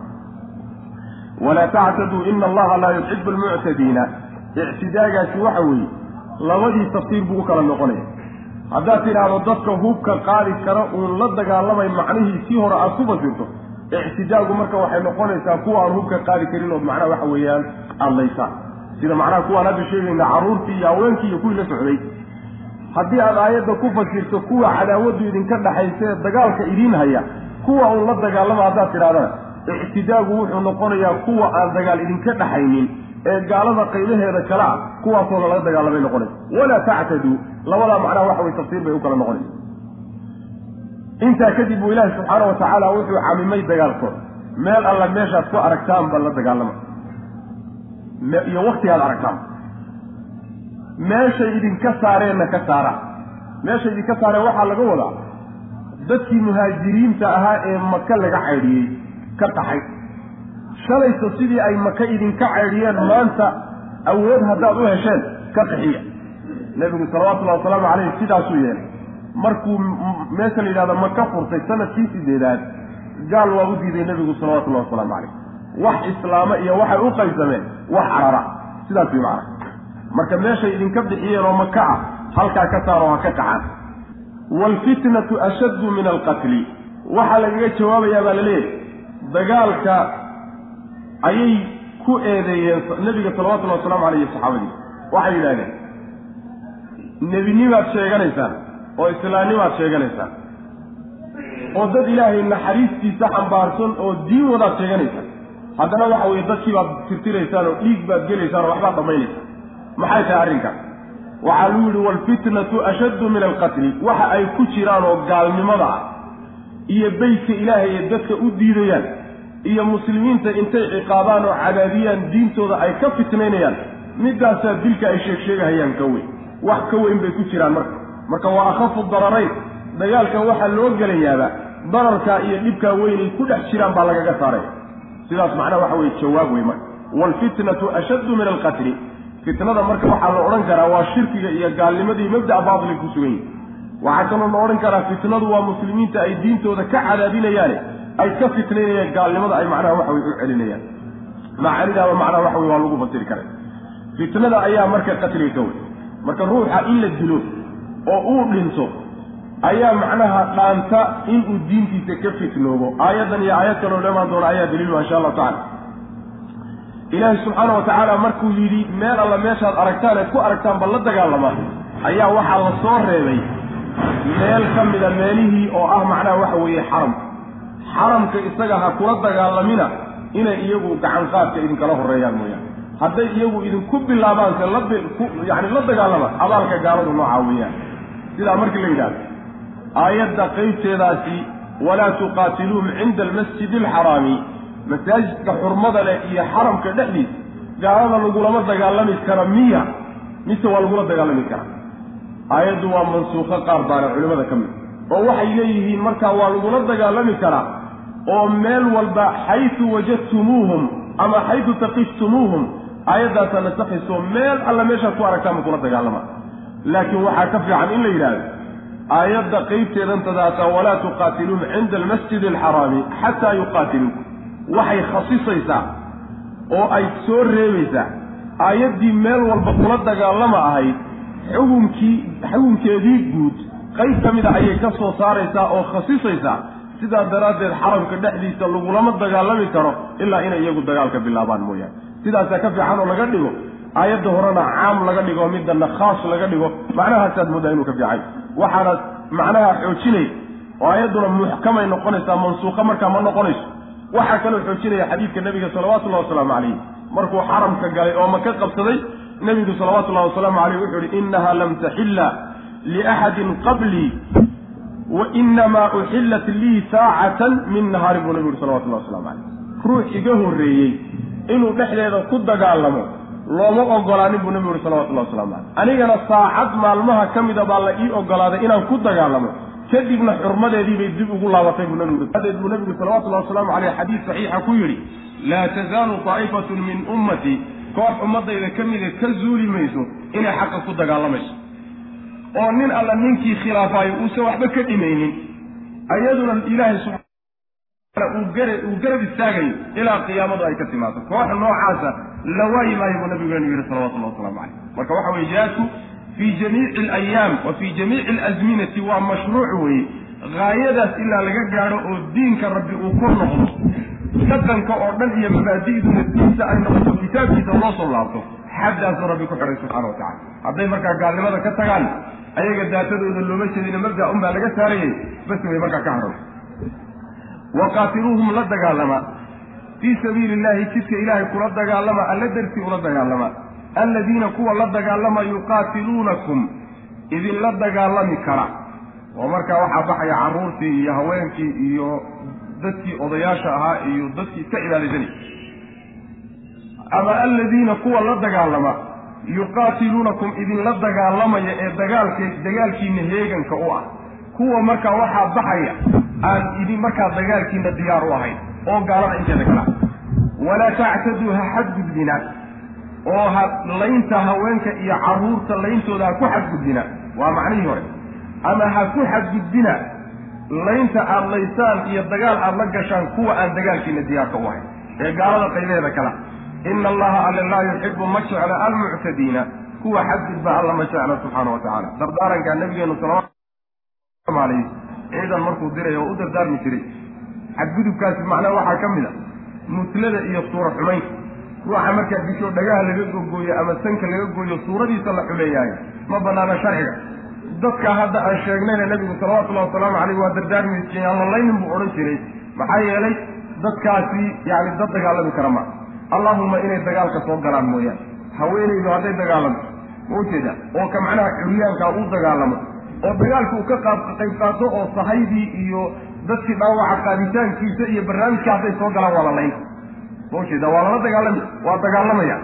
walaa tactaduu ina allaha laa yuxibu almuctadiina ictidaagaasi waxa weeye labadii tafsiir buu u kala noqonaya. Haddaad tidhaahdo dadka hubka qaadi kara uun la dagaalamay macnihii sii hore aad ku fasirto ictidaagu marka waxay noqonaysaa kuwa aan hubka qaadi karin ood macnaha waxa weeyaan adlaysaan sida macnaha kuwaan hadda sheegayna carruurtii iyo haweenkii iyo kuwii la socday. Haddii aad aayadda ku fasirto kuwa cadaawaddu idinka dhaxaysa ee dagaalka idiin haya kuwa uun la dagaalama haddaad tidhahdana ictidaagu wuxuu noqonayaa kuwa aan dagaal idinka dhaxaynin ee gaalada qaybaheeda kale ah kuwaasooda laga dagaalamay noqonaysa. Walaa tactaduu labadaa macnaha waxa way tafsiir bay u kala noqonaysa. Intaa kadib buu ilaahi subxaana wa tacaala wuxuu camimay dagaalkooda meel alla meeshaad ku aragtaanba la dagaalama. Iyo waktigaad aragtaan. Meeshay idinka saareenna ka saara. Meeshay idinka saareen waxaa laga wadaa dadkii muhaajiriinta ahaa ee maka laga caydhiyey ka taxay shalayso sidii ay maka idinka caydhiyeen maanta awood haddaad u hesheen ka qaxiya nebigu salawatullahi wasalaamu caleyh sidaasuu yeelay. Markuu meesha la yidhahdo maka furtay sannadkii sideedaad gaal waa u diiday nebigu salawatullahi wasalaamu caleyh wax islaamo iyo waxay u qaybsameen wax carara. Sidaas way macana marka meeshay idinka bixiyeen oo maka ah halkaa ka saaro ha ka kacaan waalfitnatu ashaddu min alqatli waxaa lagaga jawaabayaa baa la leeyahay dagaalka ayay ku eedeeyeen nebiga salawatullahi wasalaamu caleyh saxaabadii. Waxay yidhahdeen nebinimaad sheeganaysaan oo islaamnimaad sheeganaysaan. Oo dad ilaahay naxariistiisa xambaarsan oo diin wadaad sheeganaysaan. Haddana waxa weeye dadkii baad tirtiraysaan oo dhiig baad gelaysaan oo waxbaad dhammaynaysaan. Maxay tahay arrinkaas waxaa lagu yidhi waalfitnatu ashaddu min alqatli. Waxa ay ku jiraan oo gaalnimada ah iyo beytka ilaahay ee dadka u diidayaan iyo muslimiinta intay ciqaabaan oo cadaadiyaan diintooda ay ka fitnaynayaan middaasaa dilka ay sheeg sheegahayaan ka weyn. Wax ka weyn bay ku jiraan marka. Marka waa akhafu dararayn. Dagaalkan waxaa loo gelayaaba dararkaa iyo dhibkaa weynay ku dhex jiraan baa lagaga saaraya sidaas macnaha waxa weye jawaab wey marka. Waalfitnatu ashaddu min alqatli fitnada marka waxaa la odhan karaa waa shirkiga iyo gaalnimadii mabda'a baatili ku sugan yihi waxaa kaloo la odhan karaa fitnadu waa muslimiinta ay diintooda ka cadaadinayaane ay ka fitnaynayaan gaalnimada ay macnaha waxa wey u celinayaan. Macaanidaaba macnaha waxa wey waa lagu fasiri karay. Fitnada ayaa marka qatliga ka wey marka ruuxa in la dilo oo uu dhinto ayaa macnaha dhaanta inuu diintiisa ka fitnoobo. Aayaddan iyo aayad kaloo dhamaan doona ayaa daliilu insha allahu tacala ilaahi subxaana wa tacaala markuu yidhi meel alla meeshaad aragtaan eed ku aragtaanba la dagaalama ayaa waxaa la soo reebay meel ka mida meelihii oo ah macnaha waxa weeye xaram xaramka isaga ha kula dagaalamina inay iyagu gacan qaadka idinkala horreeyaan mooyaane. Hadday iyagu idinku bilaabaanse la yani la dagaalama abaalka gaaladu noocaa weeyaan sidaa markii la yidhahdo aayadda qaybteedaasi walaa tuqaatiluuhum cinda almasjidi alxaraami masaajidka xurmada leh iyo xaramka dhexdiisa gaalada lagulama dagaalami kara miya mise waa lagula dagaalami karaa aayaddu waa mansuuqo qaar baana culimmada ka mid. Oo waxay leeyihiin markaa waa lagula dagaalami karaa oo meel walba xaysu wajadtumuuhum ama xaysu taqiftumuuhum aayaddaasaa nasakhayso meel alla meeshaad ku aragtaanba kula dagaalama. Laakiin waxaa ka fiican in la yidhaahdo aayadda qeybteedan tadaata walaa tuqaatiluuhum cinda almasjidi alxaraami xataa yuqaatiluukum. Waxay khasisaysaa oo ay soo reebaysaa aayaddii meel walba kula dagaalama ahayd xukunkii xukunkeedii guud qayb ka mida ayay ka soo saaraysaa oo khasisaysaa sidaa daraaddeed xaramka dhexdiisa lagulama dagaalami karo ilaa inay iyagu dagaalka bilaabaan mooyaane. sidaasaa ka fiican oo laga dhigo aayadda horena caam laga dhigo midana khaas laga dhigo macnahaasaad moodaa inuu ka fiicay. waxaana macnaha xoojinay oo aayadduna muxkamay noqonaysaa mansuuqa markaa ma noqonayso. waxaa kaloo xoojinaya xadiidka nabiga salawatullahi wasalaamu calayh markuu xaramka galay oo maka qabsaday nebigu salawatullahi wasalaamu caleyh wuxuu yihi innaha lam taxilla liaxadin qablii wa inamaa uxillat lii saacatan min nahaari buu nabigu yihi salawatullahi waslamu caleyh ruux iga horreeyey inuu dhexdeeda ku dagaalamo looma ogolaanin buu nabigu yihi salawatullahi waslamu caleyh anigana saacad maalmaha ka mida baa la ii ogolaaday inaan ku dagaalamo kadibna xurmadeedii bay dib ugu laabatay buu nabigu adeed buu nabigu salawatullahi wasalaamu caleyh xadiis saxiixa ku yidhi laa tazaalu daa'ifatun min ummatii koox ummadayda ka mida ka zuuli mayso inay xaqa ku dagaalamayso oo nin alla ninkii khilaafaayo uusan waxba ka dhimaynin ayaduna ilaahay subxaana uu gara uu garab istaagayo ilaa qiyaamadu ay ka timaado koox noocaasa la waayi maayo buu nabigeenu yidhi salawatullahi waslamu caleyh marka waxa weye jihaadku fii jamiici alayaam wa fii jamiici alazminati waa mashruuc weeye. Gaayadaas ilaa laga gaadho oo diinka rabbi uu kor noqdo dhaqanka oo dhan iyo mabaadi'duna diinta ay noqoto kitaabkiisa loo soo laabto xaddaasuu rabbi ku xidhay subxana wa tacala hadday markaa gaalnimada ka tagaan ayaga daatadooda looma jeedina mabda un baa laga saarayay bas way markaa ka hadhan wa qaatiluuhum la dagaalama. Fii sabiili illahi jidka ilaahay kula dagaalama alla dartii ula dagaalama. Alladiina kuwa la dagaalama yuqaatiluunakum idinla dagaalami kara. Oo markaa waxaa baxaya carruurtii iyo haweenkii iyo dadkii odayaasha ahaa iyo dadkii iska cibaadaysanay ama aladiina kuwa la dagaalama yuqaatiluunakum idinla dagaalamaya ee dagaalka dagaalkiina heeganka u ah. Kuwa markaa waxaa baxaya aan idin markaa dagaalkiina diyaar u ahayn oo gaalada inteeda kala. Walaa tactaduu ha xadgudbina oo ha laynta haweenka iyo carruurta layntooda ha ku xadgudbina waa macnihii hore. Ama ha ku xadgudbina laynta aada laysaan iyo dagaal aada la gashaan kuwa aan dagaalkiina diyaarka u ahayn ee gaalada qaybeeda kala ina allaha alle laa yuxibu ma jecla almuctadiina kuwa xadgudba alla ma jecla subxaana wa tacaala. Dardaarankaa nabigeenu salawatu alayh ciidan markuu diray oo u dardaarmi jiray. Xadgudubkaasi macnaha waxaa ka mid a mutlada iyo suura xumaynta ruuxa markaa disho dhagaha laga gogooyo ama sanka laga gooyo suuradiisa la xumeeyaayo. Ma banaana sharciga. Dadka hadda aan sheegnayna nebigu salawatullahi wasalaamu caleyh waa dardaarmi jiray aan lalaynin buu odhan jiray. Maxaa yeelay dadkaasi yani dad dagaalami kara ma allahuma inay dagaalka soo galaan mooyaane. Haweenaydu hadday dagaalamto ma ujeeda oo ka macnaha curyaankaa uu dagaalamo. Oo dagaalka uu ka qaab qayb qaato oo sahaydii iyo dadkii dhaawaca qaaditaankiisa iyo barnaamijka hadday soo galaan waa la layn ma ujeeda waa lala dagaalami waa dagaalamaya.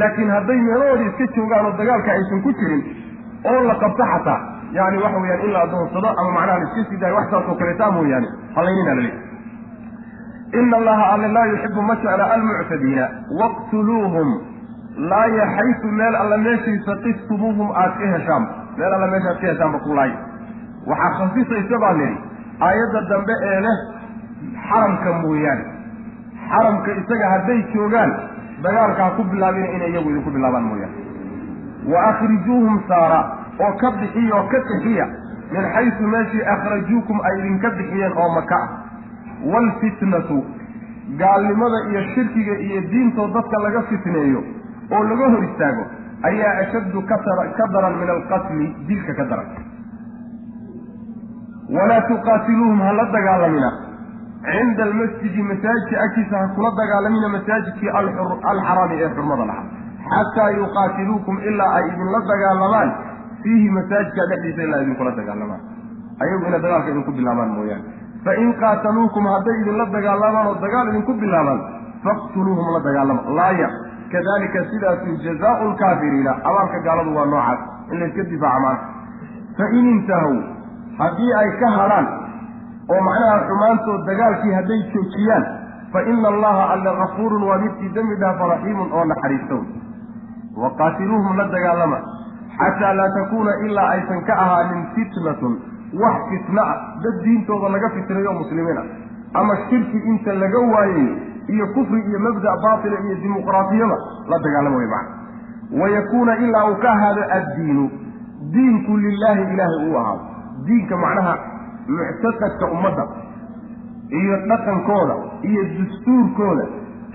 Laakiin hadday meelahoodii iska joogaan oo dagaalka aysan ku jirin oo la qabto xataa yani waxa weyaan in la adoonsado ama macnaha la iska sii daayo wax saasoo kaleetaa mooyaane halaynina laleey ina allaha alle laa yuxibu ma jecla almuctadiina waqtuluuhum laaya xaysu meel alla meeshiisa qiftumuuhum aad ka heshaan meel alla meeshaad ka heshaanba ku laaya waxaa khasisaysa baa nidhi aayadda dambe ee leh xaramka mooyaane xaramka isaga hadday joogaan dagaalka ha ku bilaabina inay iyagu idinku bilaabaan mooyaane wa akhrijuuhum saara oo ka bixiya oo ka bixiya min xaysu meeshii akhrajuukum ay idinka bixiyeen oo maka ah waalfitnatu gaalnimada iyo shirkiga iyo diintoo dadka laga fitneeyo oo laga hor istaago ayaa ashaddu ka daran min alqatli dilka ka daran. Walaa tuqaatiluuhum ha la dagaalamina. Cinda almasjidi masaajidka agtiisa ha kula dagaalamina masaajidkii alxaraami ee xurmada lahaa. Xataa yuqaatiluukum ilaa ay idinla dagaalamaan fiihi masaajidka dhexdiisa ilaa idinkula dagaalamaan ayagu inay dagaalka idinku bilaabaan mooyaane fain qaataluukum hadday idinla dagaalamaan oo dagaal idinku bilaabaan faqtuluuhum la dagaalama laaya kadalika sidaasu jazaau lkaafiriina abaalka gaaladu waa noocaas in layska difaaca maana fain intahow haddii ay ka hadhaan oo macnaha xumaantood dagaalkii hadday joojiyaan fa ina allaha alle kafuurun waa midkii dembi dhaafa raxiimun oo naxariistow waqaatiluuhum la dagaalama xataa laa takuuna ilaa aysan ka ahaanin fitnatun wax fitna ah. Dad diintooda laga fitnayo muslimiin ah ama shirki inta laga waayayo iyo kufri iyo mabda' baatila iyo dimuqraatiyada la dagaalama way macna wayakuuna ilaa uu ka ahaado addiinu. Diinku lilaahi ilaahay uu ahaado diinka macnaha muctaqadka ummadda iyo dhaqankooda iyo dastuurkooda.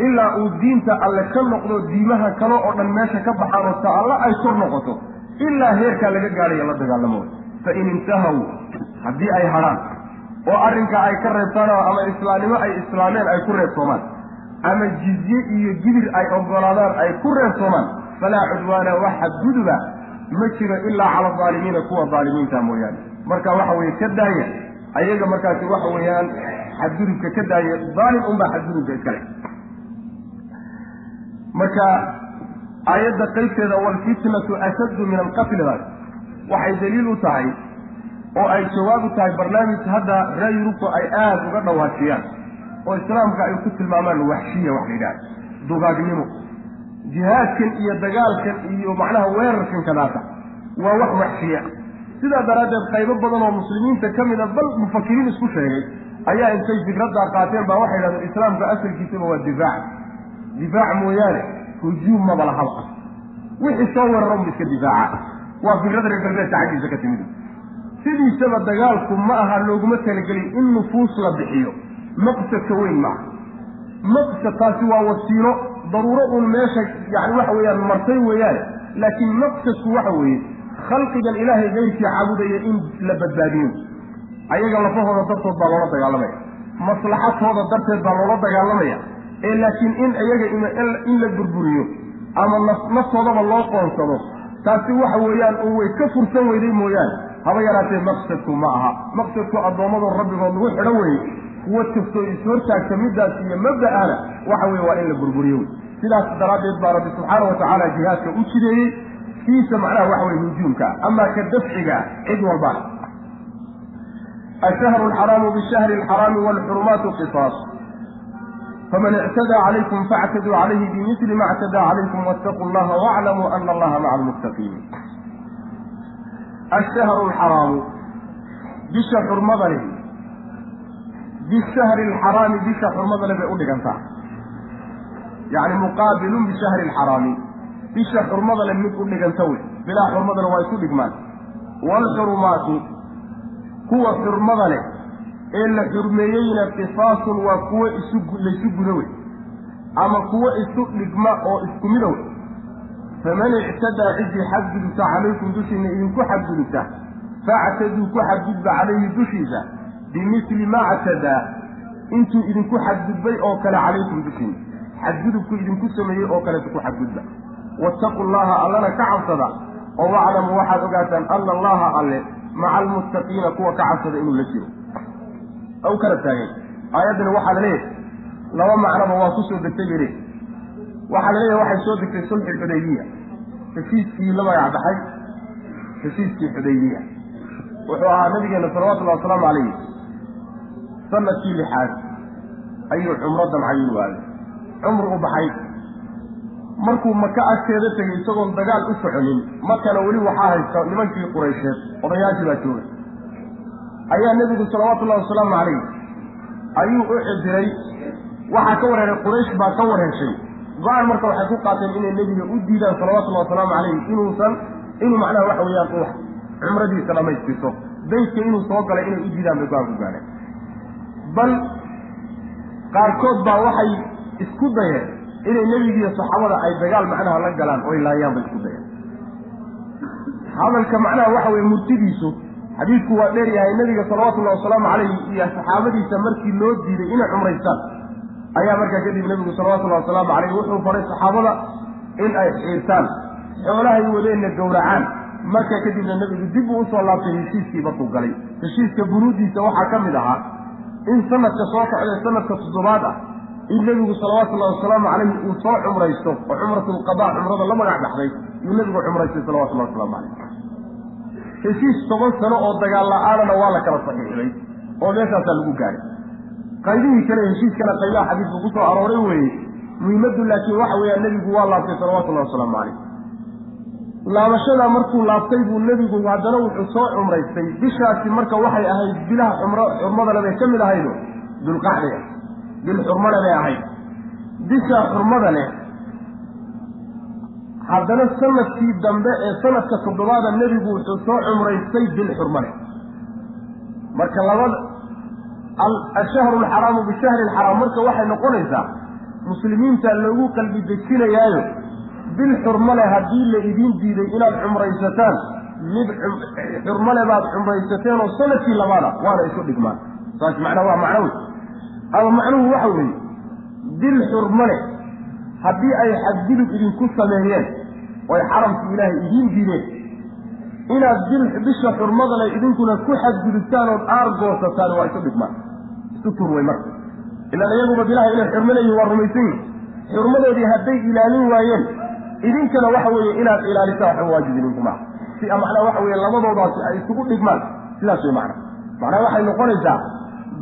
Ilaa uu diinta alle ka noqdo diimaha kale oo dhan meesha ka baxaan oo ta alle ay kor noqoto. Ilaa heerkaa laga gaadhayo la dagaalamo fain intahaw haddii ay hadhaan oo arrinka ay ka reebtaan ama islaamnimo ay islaameen ay ku reebtoomaan ama jizye iyo gibir ay ogolaadaan ay ku reebtoomaan falaa cudwaana wax xadguduba ma jiro ilaa cala aalimiina kuwa aalimiinta mooyaane. Marka waxa weye ka daaya ayaga markaasi waxa weeyaan xadgudubka ka daaya aalim unbaa xadgudubka iskale marka aayadda qaybteeda walfitnatu ashaddu min alqatlidaas waxay daliil u tahay oo ay jawaab u tahay barnaamij hadda reer yurubta ay aada uga dhawaajiyaan oo islaamka ay ku tilmaamaan waxshiya wax la yidhaha dugaagnimo jihaadkan iyo dagaalkan iyo macnaha weerarkan kadaata waa wax waxshiya. Sidaa daraaddeed qaybo badan oo muslimiinta ka mid a bal mufakiriin isku sheegay ayaa intay fikraddaa qaateen baa waxay yidhahdeen islaamka asalkiisaba waa difaac. Difaac mooyaane hujuum maba lahaba wixii soo weeraran bu iska difaaca waa fikrada reer galbeedka xaggiisa ka timid. Sidiisaba dagaalku ma aha looguma talagelin in nufuus la bixiyo. Maqsadka weyn maaha maqsad taasi waa wasiilo daruuro uun meesha yani waxa weeyaan martay weeyaane laakiin maqsadku waxa weeye khalqigan ilaahay geyrkii caabudaya in la badbaadiyo ayaga lafahooda dartood baa loola dagaalamaya. Maslaxadtooda darteed baa loola dagaalamaya. Ee laakiin in iyaga in la burburiyo ama naftoodaba loo qoonsado taasi waxa weeyaan un way ka fursan weyday mooyaane. Haba yaraatee maqsadku ma aha. Maqsadku addoommadu rabbigood lagu xidho weye kuwo kastoo is-hortaagta middaas iyo mabda'ana waxa weye waa in la burburiyo wey sidaas daraaddeed baa rabbi subxaana wa tacaala jihaadka u jideeyey. Kiisa macnaha waxa weye hujuumka amaa ka dafciga cid walba. Ashahru alxaraamu bishahri alxaraami waalxurumaatu qisaas faman ictadaa calaykum faactaduu calayhi bimili ma ictadaa calaykum waataquu llaha waaclamuu ana allaha maca almuttaqiin ashahru alxaraamu bisha xurmada leh bishahri alxaraami bisha xurmada leh bay u dhigantaa yacni muqaabilun bishahri alxaraami bisha xurmada leh mid u dhiganta wey bilaa xurmadana waa isu dhigmaan waalxurumaatu kuwa xurmada leh ee la xurmeeyeyna qisaasun waa kuwo isu laysu guda wey ama kuwo isu dhigma oo isku mida wey. Faman ictadaa ciddii xadgudubta calaykum dushiina idinku xadgudubta factaduu ku xadgudba calayhi dushiisa bimili ma ctadaa intuu idinku xadgudbay oo kale calaykum dushiina xadgudubku idinku sameeyey oo kaleetu ku xadgudba. Waataquu llaha allana ka cabsada oo waclamuu waxaad ogaataan ana allaha alle maca almuttaqiina kuwa ka cabsada inuu la jiro aw kala taagay. Aayaddani waxaa la leeyahay laba macnoba waa ku soo degtay bere waxaa la leeyahay waxay soo degtay sulxi xudaybiya. Heshiiskii la magac baxay heshiiskii xudaybiya. Wuxuu ahaa nabigeena salawatullahi wasalaamu calayhi sannadkii lixaad ayuu cumro damcay u waaday cumru u baxay. Markuu maka agteeda tegay isagoon dagaal u soconin makana weli waxaa haysta nimankii quraysheed odayaashii baa joogay ayaa nebigu salawaatullahi wasalaamu calayh ayuu u cidiray waxaa ka wareeray quraysh baa ka wareeshay go'aan marka waxay ku qaateen inay nebiga u diidaan salawatullahi wasalaamu calayh inuusan inuu macnaha waxa weeyaan u cumradiisa dhamaystirto beytka inuu soo galay inay u diidaan bay go'aan ku gaadheen bal qaarkood baa waxay isku dayeen inay nebigiiyo saxaabada ay dagaal macnaha la galaan oo ay laayaan bay isku dayeen. Hadalka macnaha waxa weye murtidiisu xadiidku waa dheer yahay nebiga salawatullahi wasalaamu calayhi iyo saxaabadiisa markii loo diiday inay cumraystaan. Ayaa markaa kadib nebigu salawatullahi wasalaamu calayh wuxuu faray saxaabada in ay xiirtaan. Xoolahay wadeenna gowracaan. Markaa kadibna nebigu dib uu u soo laabtay heshiiskii markuu galay. Heshiiska bunuudiisa waxaa ka mid ahaa in sanadka soo socday sanadka toddobaad ah in nebigu salawaatullahi wasalaamu calayhi uu soo cumraysto oo cumratulqadaa cumrada la magac baxday iyuu nebigu cumraystay salawatullahi wasalaamu calayh heshiis toban sano oo dagaal la'aanana waa la kala saxiixday oo meeshaasaa lagu gaadhay qaybihii kale heshiiskana qaybaha xadiisku ku soo arooray weeye muhiimaddu laakiin waxa weeyaan nebigu waa laabtay salawatullahi wasalaamu calayh. Laabashadaa markuu laabtay buu nebigu haddana wuxuu soo cumraystay. Bishaasi marka waxay ahayd bilaha xumro xurmadale bay ka mid ahaydo dulqacday ah. Bil xurmale bay ahayd. Bishaa xurmada leh haddana sannadkii dambe ee sanadka toddobaada nebigu wuxuu soo cumraystay bil xurmale. Marka labada ashahru alxaraamu bishahri alxaraam marka waxay noqonaysaa muslimiinta loogu qalbi dejinayaayo bil xurmale haddii la idiin diiday inaad cumraysataan mid xurmale baad cumraysateen oo sannadkii labaada waana isu dhigmaan. Saas macnaa waa macno wey ama macnuhu waxa weeye dil xurmo leh haddii ay xadgudub idinku sameeyeen oy xaramkii ilaahay idiin diideen inaad bil bisha xurmada leh idinkuna ku xadgudubtaan ood aar goosataan waa isu dhigmaan. Isu tur wey marka ilaan iyaguba bilaha inay xurmo leeyihiin waa rumaysan yihiin xurmadoodii hadday ilaalin waayeen idinkana waxa weeye inaad ilaalisaan waxba waajib idinku maaha si macnaa waxa weeye labadoodaasi ay isugu dhigmaan sidaas way macna macnaa waxay noqonaysaa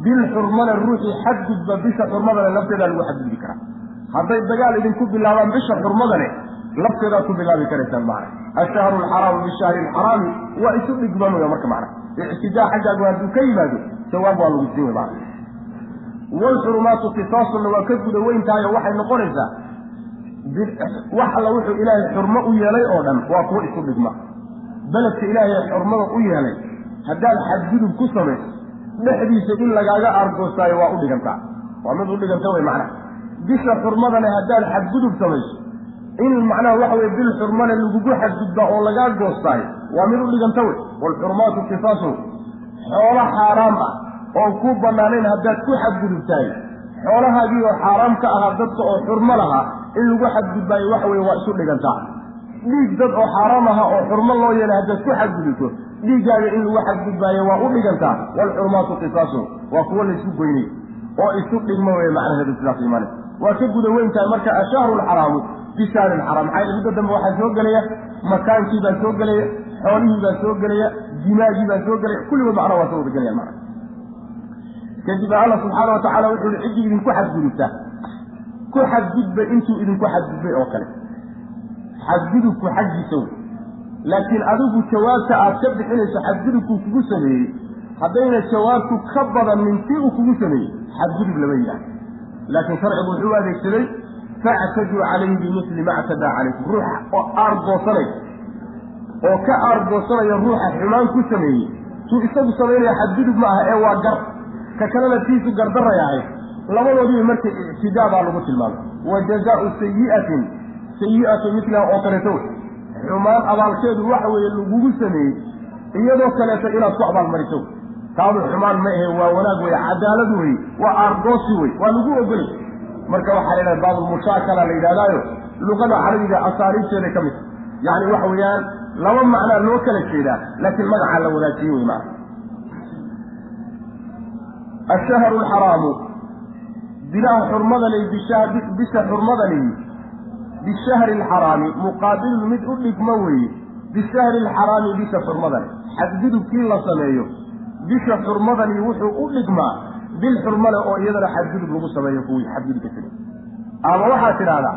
bil xurmale ruuxii xadgudba bisha xurmadale lafteedaa lagu xadgudbi karaa. Hadday dagaal idinku bilaabaan bisha xurmadale lafteedaad ku bilaabi karaysaan macna ashahru alxaraamu bishahri alxaraami waa isu dhigmamaya marka macna ictidaa xaggaagu hadduu ka yimaado jawaab waa lagu siin wey macna waalxurumaatu qisaasunna waa ka guda weyntaayo waxay noqonaysaa wax alla wuxuu ilaahay xurmo u yeelay oo dhan waa kuwo isu dhigma. Beledka ilaahay xurmada u yeelay haddaad xadgudub ku samayso dhexdiisa in lagaaga aargoostaayo waa u dhigantaa. Waa mid u dhiganta wey macnaha. Bisha xurmadana haddaad xadgudub samayso in macnaha waxa weye bil xurmale lagugu xadgudbaa oo lagaa goostaayo waa mid u dhiganta wey. Waalxurumaatu qisaasu xoolo xaaraam ah oo ku bannaanayn haddaad ku xadgudubtahay. Xoolahaagii oo xaaraam ka ahaa dadka oo xurmo lahaa in lagu xadgudbaayo waxa weye waa isu dhigantaa dhiig dad oo xaaraam ahaa oo xurmo loo yeelay haddaad ku xadgudubto dhiiggaaga in lagu xadgudbaayo waa u dhigantaa waalxurumaatu qisaasu waa kuwo laysu goynay. Oo isu dhigmo weye macnaheedu sidaas imaanay waa ka guda weyntahay marka ashahru alxaraamu bishahri alxaraam maxaa muddo dambe waxaa soo gelaya makaankii baa soo gelaya xoolihii baa soo gelaya dimaagii baa soo gelaya kulligood macnaha waa soo wada gelayaan macna kadib alla subxaana wa tacala wuxuu yihi ciddii idinku xadgudubta ku xadgudba intuu idinku xadgudbay oo kale. Xadgudubku xaggiisa wey. Laakiin adigu jawaabta aad ka bixinayso xadgudubkuu kugu sameeyey haddayna jawaabtu ka badanin tii uu kugu sameeyey xadgudub lama yidhaah laakiin sharcigu wuxuu adeegsaday factaduu calayhi bimili ma ctadaa calaykum ruuxa oo aargoosanay oo ka aargoosanaya ruuxa xumaan ku sameeyey tuu isagu samaynaya xadgudub ma aha ee waa gar ka kalena tiisu gardaray ahayd labadoodiiba marka ictidaa baa lagu tilmaamay wa jazaau sayi'atin sayi'atu midlaha oo kaleeto wey xumaan abaalkeedu waxa weeye lagugu sameeyey iyadoo kaleeto inaad ku abaalmariso taadu xumaan ma ahe waa wanaag wey cadaalad wey waa aargoosi wey waa lagu ogolay marka waxaa laydhaha baabulmushaakala la yidhahdaayo luqada carabiga asaaliibteeda ka mid yacni waxa weeyaan laba macnaa loo kala jeedaa laakiin magacaa la wadaajiyey wey maana ashahru alxaraamu bilaha xurmada ley bisha xurmada leyi bishahri alxaraami muqaabilun mid u dhigmo weeye bishahri alxaraami bisha xurmada leh xadgudubkii la sameeyo bisha xurmadani wuxuu u dhigmaa bil xurmale oo iyadana xadgudub lagu sameeyo kuwii xadgudubka samey ama waxaad tidhaahdaa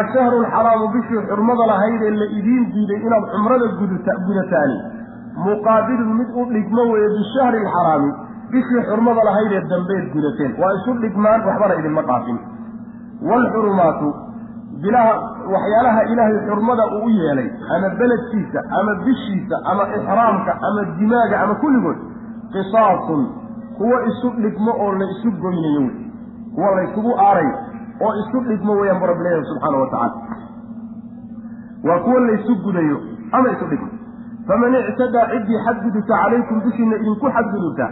ashahru alxaraamu bishii xurmada lahaydee la idiin diiday inaad cumrada gudataani muqaabilun mid u dhigmo weeye bishahri alxaraami bishii xurmada lahaydee dambeed gudateen. Waa isu dhigmaan waxbana idinma dhaafin waalxurumaatu bilaha waxyaalaha ilaahay xurmada uu u yeelay ama beledkiisa ama bishiisa ama ixraamka ama dimaaga ama kulligood qisaasun kuwo isu dhigmo oo la isu goynayo wey. Kuwa la ysugu aarayo oo isu dhigmo weeyaan bu rabbi leeyahay subxaana wa tacaala. Waa kuwo la ysu gudayo ama isu dhigmo. Faman ictadaa ciddii xadgudubta calaykum dushiina idinku xadgudubta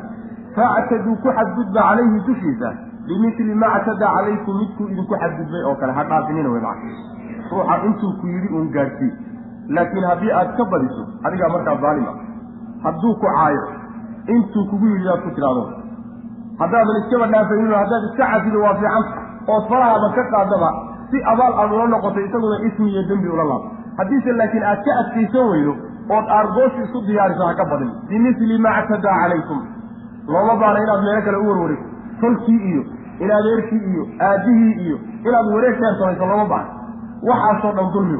factaduu ku xadgudba calayhi dushiisa bimili ma ctadaa calaykum midkuu idinku xadgudbay oo kale. Ha dhaafinina wey maca ruuxa intuu ku yidhi uun gaadhsii laakiin haddii aad ka badiso adigaa markaa daalima hadduu ku caayo intuu kugu yidhi aad ku tidhaahdo haddaadan iskaba dhaafaynin haddaad iska cafido waa fiican ood farahaaba ka qaadaba si abaal aad ula noqoto isaguna ismi iyo dembi ula laabo haddiise laakiin aad ka adkaysan weydo ood aargoosi isu diyaariso ha ka badin. Bimili ma ctadaa calaykum. Looma baana inaad meelo kale u warwareegto tolkii iyo in adeerkii iyo aabihii iyo inaad wareeg dheer samayso looma baana waxaasoo dhan dulmi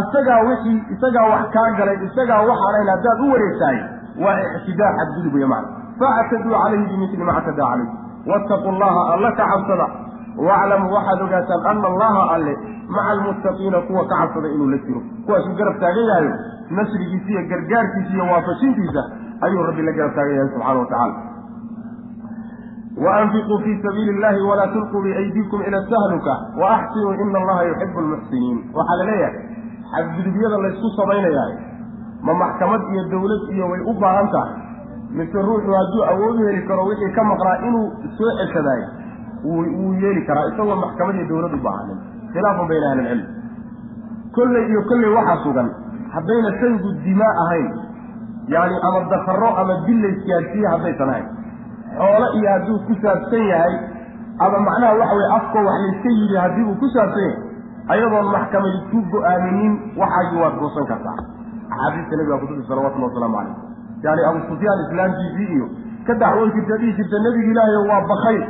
isagaa wixii isagaa wax kaa galay isagaa waxaanayn haddaad u wareegtahay waa ictidaa xadgudub wey macna factaduu calayhi bimili ma ctadaa calaykum waataquu allaha alla ka cabsada waaclamuu waxaad ogaataan ana allaha alle maca almuttaqiina kuwa ka cabsada inuu la jiro kuwaasuu garab taagan yahayo nasrigiisa iyo gargaarkiisa iyo waafajintiisa ayuu rabbi la garab taagan yahay subxana wa tacala waanfiquu fii sabiili illahi walaa tulquu biaydiikum ila tahluka waaxsinuu ina allaha yuxibu lmuxsiniin waxaa la leeyahay xadgudubyada laysku samaynayaa ma maxkamad iyo dawlad iyo way u baahan tahay mise ruuxu hadduu awood u heli karo wixii ka maqnaa inuu soo ceshadaayo wuu yeeli karaa isagoo maxkamadiiyo dawlad u baahanin khilaafun bayna ahli ilcilm. Kolley iyo kolley waxaa sugan haddayna shaygu dimaa ahayn yacni ama dakaro ama dil la isgaadsiiye haddaysan ahayn. Xoolo iyo hadduu ku saabsan yahay ama macnaha waxa weye afkoo wax layska yidhi haddii uu ku saabsan yahay ayadoon maxkamadi ku go'aaminin waxaagii waad goosan kartaa. Axaadiista nabiga kutubi salawatullhi wasalaamu calayh yani abu sufyaan islaamkiisii iyo ka dacwoon jirta dhihi jirta nebiga ilaahayo waa bakayl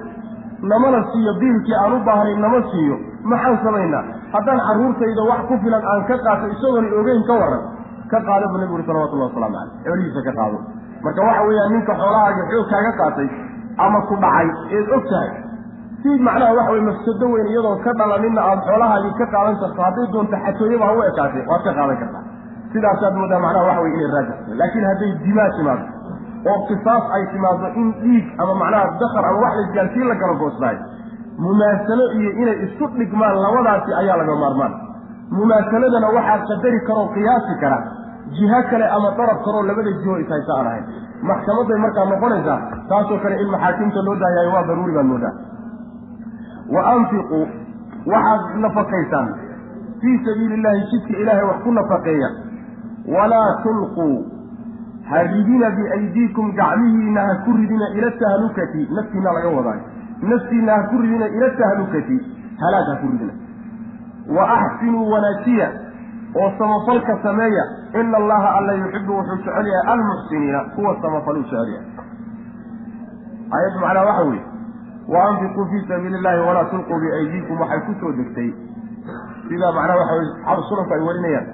namana siiyo biilkii aan u baahnayn nama siiyo. Maxaan samaynaa haddaan carruurtayda wax ku filan aan ka qaato isagoona ogeyn ka waran ka qaado buu nebigu uri salawatullahi waslamu caleyh xoolihiisa ka qaado. Marka waxa weeyaan ninka xoolahaaga xoog kaaga qaatay ama ku dhacay eed og tahay. Si macnaha waxa weye mafsado weyn iyadoo ka dhalaninna aada xoolahaagii ka qaadan karto hadday doonto xatooyaba ha u ekaatee waad ka qaadan kartaa sidaasaad moodaa macnaha waxa weye inay raajixto laakiin hadday dimaa timaado oo qisaas ay timaado in dhiig ama macnaha dakar ama wax laisgaarsiin la kala goosnaay mumaasalo iyo inay isku dhigmaan labadaasi ayaa laga maarmaan. Mumaasaladana waxaa qadari karoo qiyaasi kara jiho kale ama darab karoo labada jiho ishaysa ahayn. Maxkamaday markaa noqonaysaa taasoo kale in maxaakimta loo daayayo waa daruuri baad moodaa. Wa anfiquu waxaad nafaqaysaan. Fii sabiili illahi jidka ilaahay wax ku nafaqeeya walaa tulquu ha ridina biaydiikum gacmihiina ha ku ridina ila tahlukati naftiina laga wadaayo naftiina ha ku ridina ila tahlukati halaag ha ku ridina wa axsinuu wanaajiya oo samafalka sameeya ina allaha alla yuxibu wuxuu jecel yahay almuxsiniina kuwa samafaluu jecel aayaddu macnaa waxa weeye wa anfiquu fii sabiili illahi walaa tulquu biaydiikum waxay ku soo degtay sida macnaha waxa weye sunanku ay warinayaan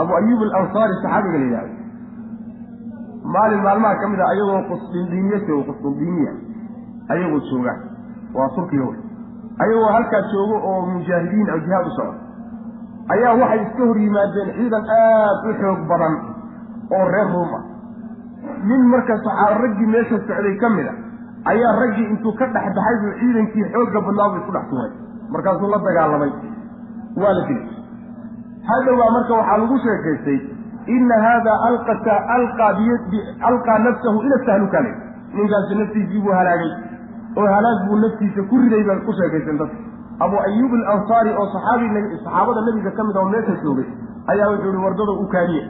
abu ayub alansaari saxaabiga la yidhahdo maalin maalmaha ka mid a ayagoo qusdindiiniya joogo qusdindiiniya ayagoo jooga. Waa turkiga wey ayagoo halkaa joogo oo mujaahidiin oo jihaad u socdo ayaa waxay iska hor yimaadeen ciidan aad u xoog badan oo reer ruum ah. Nin marka saxaaba raggii meesha socday ka mid a ayaa raggii intuu ka dhex baxay buu ciidankii xoogga badnaa buu isku dhex tuuray markaasuu la dagaalamay. Waa la dilay hadhowbaa marka waxaa lagu sheekaystay ina haada alqaa nafsahu ila tahluka le ninkaasi naftiisii buu halaagay oo halaag buu naftiisa ku riday bay ku sheekaysteen dadka. Abu ayuub alansaari oo saxaabada nebiga ka mid oo meesha joogay ayaa wuxuu yihi wardada u kaadiye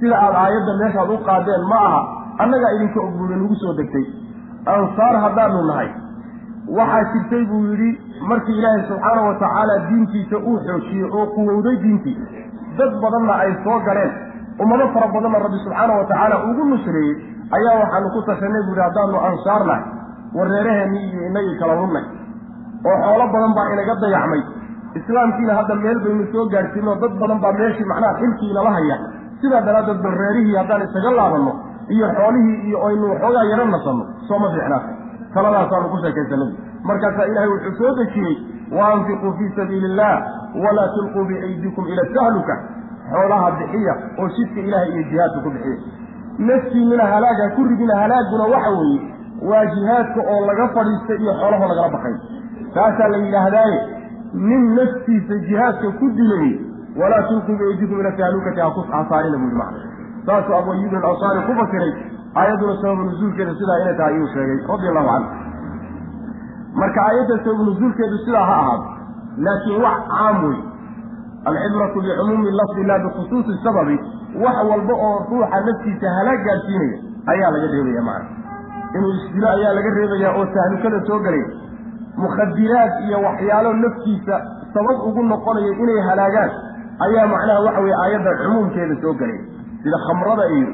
sida aada aayadda meeshaad u qaadeen ma aha. Annagaa idinka ogbuuda nagu soo degtay. Ansaar haddaanu nahay waxaa jirtay buu yidhi markii ilaahay subxaanahu wa tacaala diintiisa uu xoojiyey oo quwowday diintii dad badanna ay soo galeen ummado fara badanna rabbi subxaana wa tacaala ugu nusreeyey ayaa waxaanu ku tashanay buu yidhi haddaanu ansaar nahay wareeraheennii iyo inagii kala runnay oo xoolo badan baa inaga dayacmay islaamkiina hadda meel baynu soo gaadhsiinoo dad badan baa meeshii macnaha xilkii inala haya. Sidaa daraaddeed bareerihii haddaan isaga laabanno iyo xoolihii iyo aynu waxoogaa yaro nasanno sooma fiicnaata taladaasaanu ku sheekaysanay markaasaa ilaahay wuxuu soo dejiyey wa anfiquu fii sabiili illah walaa tulquu biaydiikum ila tahluka xoolaha bixiya oo jidka ilaahay iyo jihaadka ku bixiya. Naftiinina halaaga ku ridina halaaguna waxa weeye waa jihaadka oo laga fadhiistay iyo xoolaho lagala baqay. Taasaa la yidhaahdaaye nin naftiisa jihaadka ku dilay walaa tulquu biaydiikum ila tahlukati hasaarina buu yihi macna. Saasuu abu ayuub alansaari ku fasiray aayadduna sababu nusuulkeeda sidaa inay tahay ayuu sheegay radi allahu canhu. Marka aayadda sababu nusuulkeedu sidaa ha ahaado laakiin wax caam wey alcibratu bicumuumi lafdi la bikhusuusi sababi wax walba oo ruuxa naftiisa halaag gaadsiinaya ayaa laga reebaya macna. Inuu isdilo ayaa laga reebaya oo tahlukada soo gelaya mukhadiraad iyo waxyaalo naftiisa sabab ugu noqonaya inay halaagaan ayaa macnaha waxa weye aayadda cumuumkeeda soo gelaya sida khamrada iyo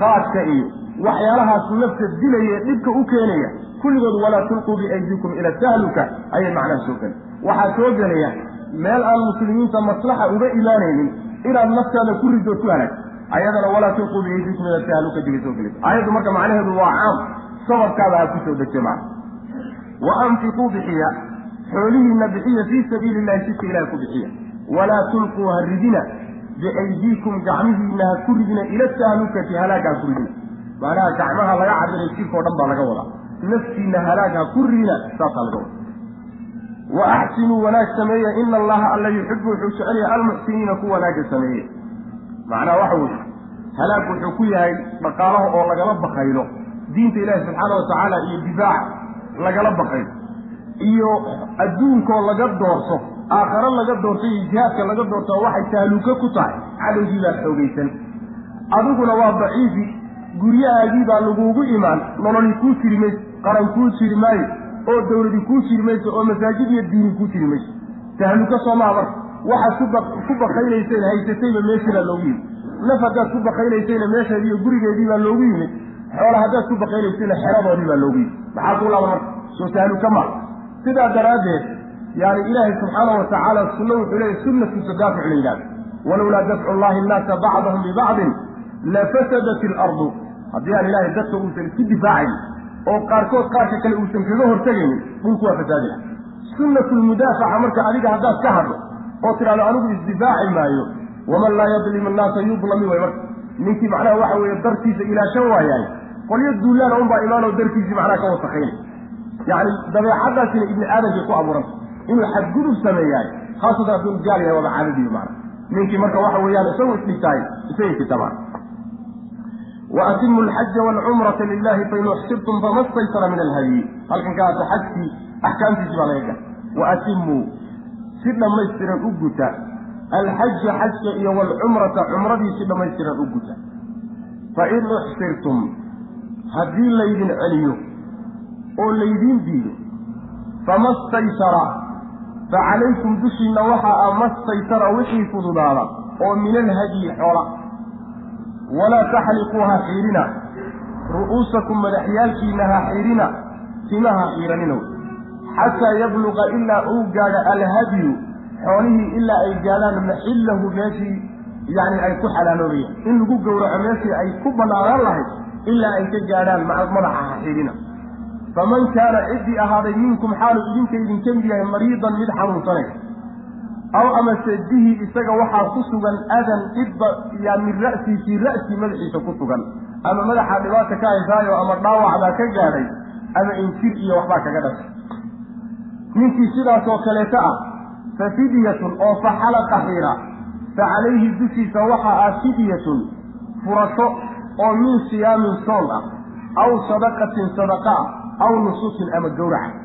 qaadka iyo waxyaalahaas nafta dilaya dhibka u keenaya kulligood walaa tulquu biaydiikum ila tahluka ayay macnaha soo geli waxaa soo gelaya meel aan muslimiinta maslaxa uga imaanaynin inaad naftaada ku ridood ku halaag. Ayadana walaa tulquu biaydiikum ila tahluka digay soo gelaysa aayaddu marka macnaheedu waa caam sababkaada ha ku soo degtay macna wa anfiquu bixiya xoolihiina bixiya fii sabiili illahi jidka ilahi ku bixiya. Walaa tulquu ha ridina biaydiikum gacmihiina ha ku ridina ila tahlukati halaag ha ku ridina macnaha gacmaha laga cabiray jirkao dhan baa laga wadaa. Naftiina halaag ha ku ridina saasaa laga wada wa axsinuu wanaag sameeya ina allaha alla yuxibu wuxuu jecel yahay almuxsiniina ku wanaaga sameeye macnaha waxa weye halaag wuxuu ku yahay dhaqaalaha oo lagala bakaylo diinta ilaahi subxaana wa tacaala iyo difaaca lagala baqay iyo adduunkoo laga doorto aakharo laga doorto iyo jihaadka laga doorto waxay tahluuko ku tahay. Cadowgii baa xoogaysan. Adiguna waa daciifi guryahaagii baa laguugu imaan. Nololi kuu jiri mayso qaran kuu jiri maayo oo dawladi kuu jiri mayso oo masaajid iyo diini kuu jiri mayso tahluuko soomaa marka. Waxaad ku bakaynayseen haysatayba meeshii baa loogu yimid. Naf haddaad ku bakaynaysayna meesheedi iyo gurigeedii baa loogu yimid. Xoola haddaad ku bakaynaysayna xeradoodii baa loogu yimid. Maxaa kuu laaba marka? Soo tahluuka ma sidaa daraaddeed yani ilaahay subxaana wa tacaala sunno wuxuu leeyahy sunnatu tadaafuc la yidhahda walowlaa dafcu llahi nnaasa bacdahum bibacdin lafasadat ilardu haddii aan ilaahay dadka uusan isku difaacayn oo qaarkood qaarka kale uusan kaga hortegaynin dhulku waa fasaadaya. Sunnatu lmudaafaca marka adiga haddaad ka hadlo oo tidhahdo anigu isdifaaci maayo waman laa yadlim annaasa yudlami way marka. Ninkii macnaha waxa weeye dartiisa ilaashan waayahay qolyo duulaana unbaa imaanoo dartiisii macnaha ka wasakaynay yacni dabeecadaasina ibni aadamkay ku abuuranta inuu xadgudub sameeyahay khaasatan hadduu gaal yahay waaba caadadiiyo macna ninkii marka waxa weeyaan isagu isdhigtahay isagay kitabaan waatimu alxaja waalcumrata lilahi fain uxsirtum fama staysara min alhadyi halkan kaata xajkii axkaamtiisi baa laga gala waatimuu si dhammaystiran u guta alxaja xajka iyo waalcumrata cumradii si dhammaystiran u guta fain uxsirtum haddii laydin celiyo oo laydiin diido fama staysara fa calaykum dushiinna waxa ah ma staysara wixii fududaada oo min alhadyi xoola walaa taxliquu ha xiidhina ru'uusakum madaxyaalkiina ha xiidhina timaha xiidhaninow xataa yabluqa ilaa uu gaadho alhadyu xoolihii ilaa ay gaadhaan maxillahu meeshii yacni ay ku xalaaloobayaan in lagu gowraco meeshii ay ku bannaanaan lahayd ilaa ay ka gaadhaan madaxa ha xiidhina faman kaana ciddii ahaaday minkum xaalu idinka idinka mid yahay mariidan mid xanuunsanay aw amase bihi isaga waxaa ku sugan adan dhibba yaa min ra'sii fii ra'sii madaxiisa ku sugan. Ama madaxaa dhibaata ka haysaayo ama dhaawacbaa ka gaadhay ama injir iyo waxbaa kaga dhashay ninkii sidaasoo kaleeta ah fa fidyatun oo fa xalaqa xiira fa calayhi dushiisa waxaa ah fidyatun furasho oo min siyaamin soon ah aw sadaqatin sadaqa ah aw nusukin ama gowraca.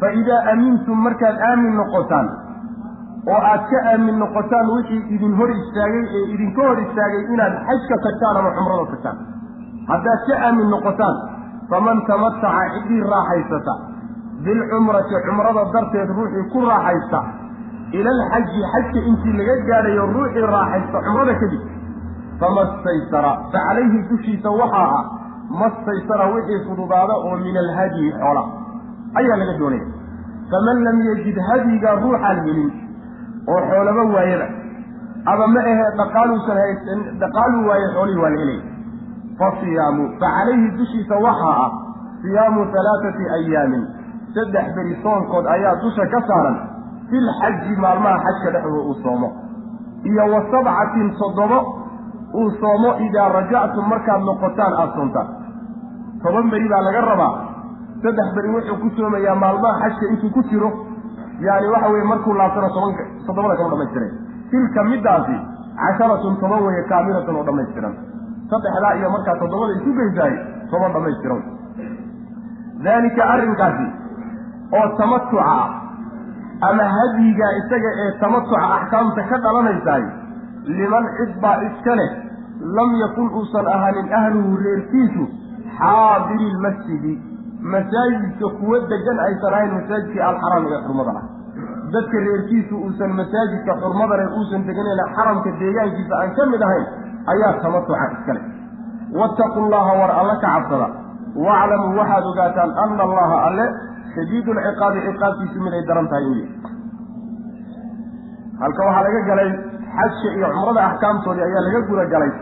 Fa idaa aamintum markaad aamin noqotaan oo aad ka aamin noqotaan wixii idin hor istaagay ee idinka hor istaagay inaad xajka tagtaan ama cumrada tagtaan haddaad ka aamin noqotaan faman tamataca ciddii raaxaysata bilcumrati cumrada darteed ruuxii ku raaxaysta ila alxaji xajka intii laga gaadhayo ruuxii raaxaysta cumrada kadib fama staysara fa calayhi dushiisa waxaa ah ma staysara wixii fududaada oo min alhadyi xoola ayaa laga doonaya. Faman lam yajid hadyigaa ruuxaan helin oo xoolaba waayaba. Aba ma ahe dhaqaaluusan haysan dhaqaaluu waaye xoolihii waa la helaya fa siyaamu fa calayhi dushiisa waxaa ah siyaamu halaathati ayaamin saddex beri soonkood ayaa dusha ka saaran. Filxaji maalmaha xajka dhexdooda uu soomo. Iyo wa sabcatin toddobo uu soomo idaa rajactum markaad noqotaan aada soontaan. Toban beri baa laga rabaa. Saddex beri wuxuu ku soomayaa maalmaha xajka intuu ku jiro yaani waxa weye markuu laabtano tobanka toddobada kama dhamaystiran tilka middaasi casharatun toban weeye kaamilatun oo dhammaystiran. Saddexdaa iyo markaa toddobada isu geysaay toban dhammaystiran. Daalika arrinkaasi oo tamatuca ah ama hadyigaa isaga ee tamatuca axkaamta ka dhalanaysaay liman cid baa iska leh lam yakun uusan ahaanin ahluhu reerkiisu xaadiri lmasjidi masaajidka kuwa degan aysan ahayn masaajidkii alxaraam ee xurmada ah. Dadka reerkiisu uusan masaajidka xurmada leh uusan deganayna xaramka deegaankiisa aan ka mid ahayn ayaa tamatuca iskale wattaqu llaha war alla ka cabsada. Waaclamuu waxaad ogaataan ana allaha alle shadiidu lciqaabi ciqaabtiisu miday daran tahay inuu halka waxaa laga galay xajka iyo cumrada axkaamtoodii ayaa laga guda galay.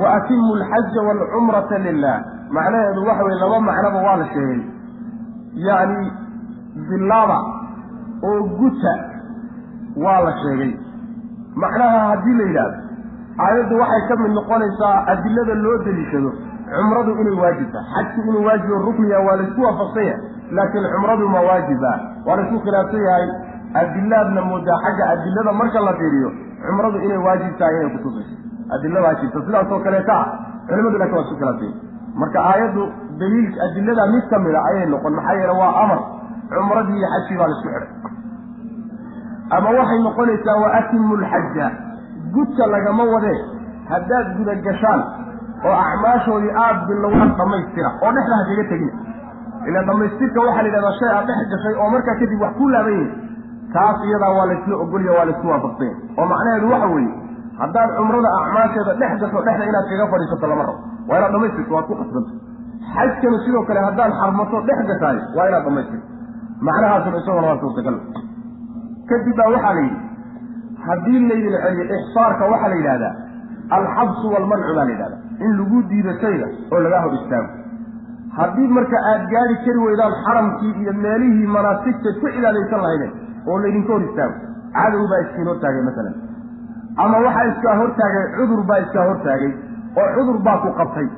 Wa atimu alxaja waalcumrata lilah macnaheedu waxa weye laba macnoba waa la sheegay. Yacni bilaaba oo guta waa la sheegay. Macnaha haddii la yidhaahdo aayaddu waxay ka mid noqonaysaa adilada loo deliishado cumradu inay waajibta xajku inuu waajibo rukniya waa laysku waafaqsan yahay laakiin cumradu ma waajiba. Waa laysku khilaafsan yahay adilaadna moodaa xagga adilada marka la fiiriyo cumradu inay waajib tahay inay kutusayso adila waajibta sidaasoo kaleeta ah. Culimadu laakin waa isku khilaafsan yahay marka aayaddu daliil adilada mid ka mid a ayay noqon maxaa yeele waa amar. Cumradii iyo xajkii baa la isku xidhay. Ama waxay noqonaysaa wa atimu lxaja gudka lagama wadee haddaad guda gashaan oo acmaashoodii aada bilowda dhammaystira oo dhexda ha kaga tegin. Ila dhammaystirka waxaa la yidhahdaa shay aad dhex gashay oo markaa kadib wax ku laaban yahay taas iyadaa waa laysla ogolya waa laysku waafaqsanya oo macnaheedu waxa weeye haddaad cumrada acmaasheeda dhex gasho dhexda inaad kaga fadhiisato lama rabo. Waa inaad dhamaystirto waad ku qasbanta xajkana sidoo kale haddaad xarmato dhex gashaay waa inaad dhamaystirto macnahaasuna isaguna waa suurtagal. Kadib baa waxaa la yidhi haddii laydin celiyo ixsaarka waxaa la yidhahdaa alxabsu walmancu baa la yidhahdaa in lagu diido shayga oo lagaa hor istaago. Haddii marka aad gaadi kari weydaan xaramkii iyo meelihii manaasigtayd ku cibaadaysan lahaydeen oo laydinka hor istaago cadow baa iskiin hortaagay masalan ama waxaa iskaa hortaagay cudur baa iskaa hortaagay oo cudur baa ku qabtay.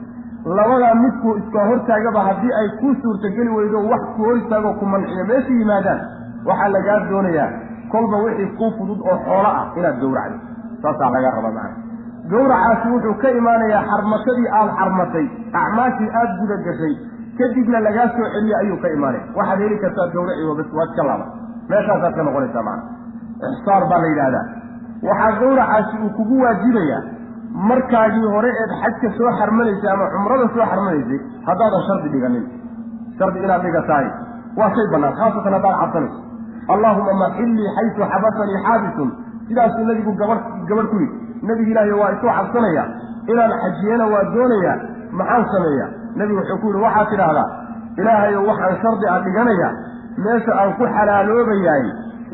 Labadaa midkuu iskaa hortaagaba haddii ay ku suurtageli weydo wax ku hor istaagoo ku manciyo meesha yimaadaan waxaa lagaa doonayaa kolba wixii kuu fudud oo xoolo ah inaad gowracdo. Saasaa lagaa rabaa macana gowracaasi wuxuu ka imaanayaa xarmatadii aada xarmatay acmaashii aada guda gashay kadibna lagaa soo celiyo ayuu ka imaanaya. Waxaad heli kartaa bas waad ka laaba meeshaasaad ka noqonaysaa macana ixsaar baa la yidhaahdaa waxaa gowracaasi uu kugu waajibayaa markaagii hore eed xajka soo xarmanaysay ama cumrada soo xarmanaysay haddaadan shardi dhiganin. Shardi inaad dhigatahay. Waa shay bannaan khaasatan haddaad cabsanayso allaahuma maxillii xaysu xabasanii xaabisun sidaasuu nebigu gabadh gabadh ku yidhi nebigu ilaahay waa isoo cabsanaya. Inaan xajiyana waa doonayaa maxaan sameeya nebigu wuxuu ku yidhi waxaad tidhaahdaa ilaahayow waxaan shardi a dhiganaya. Meesha aan ku xalaaloobayaay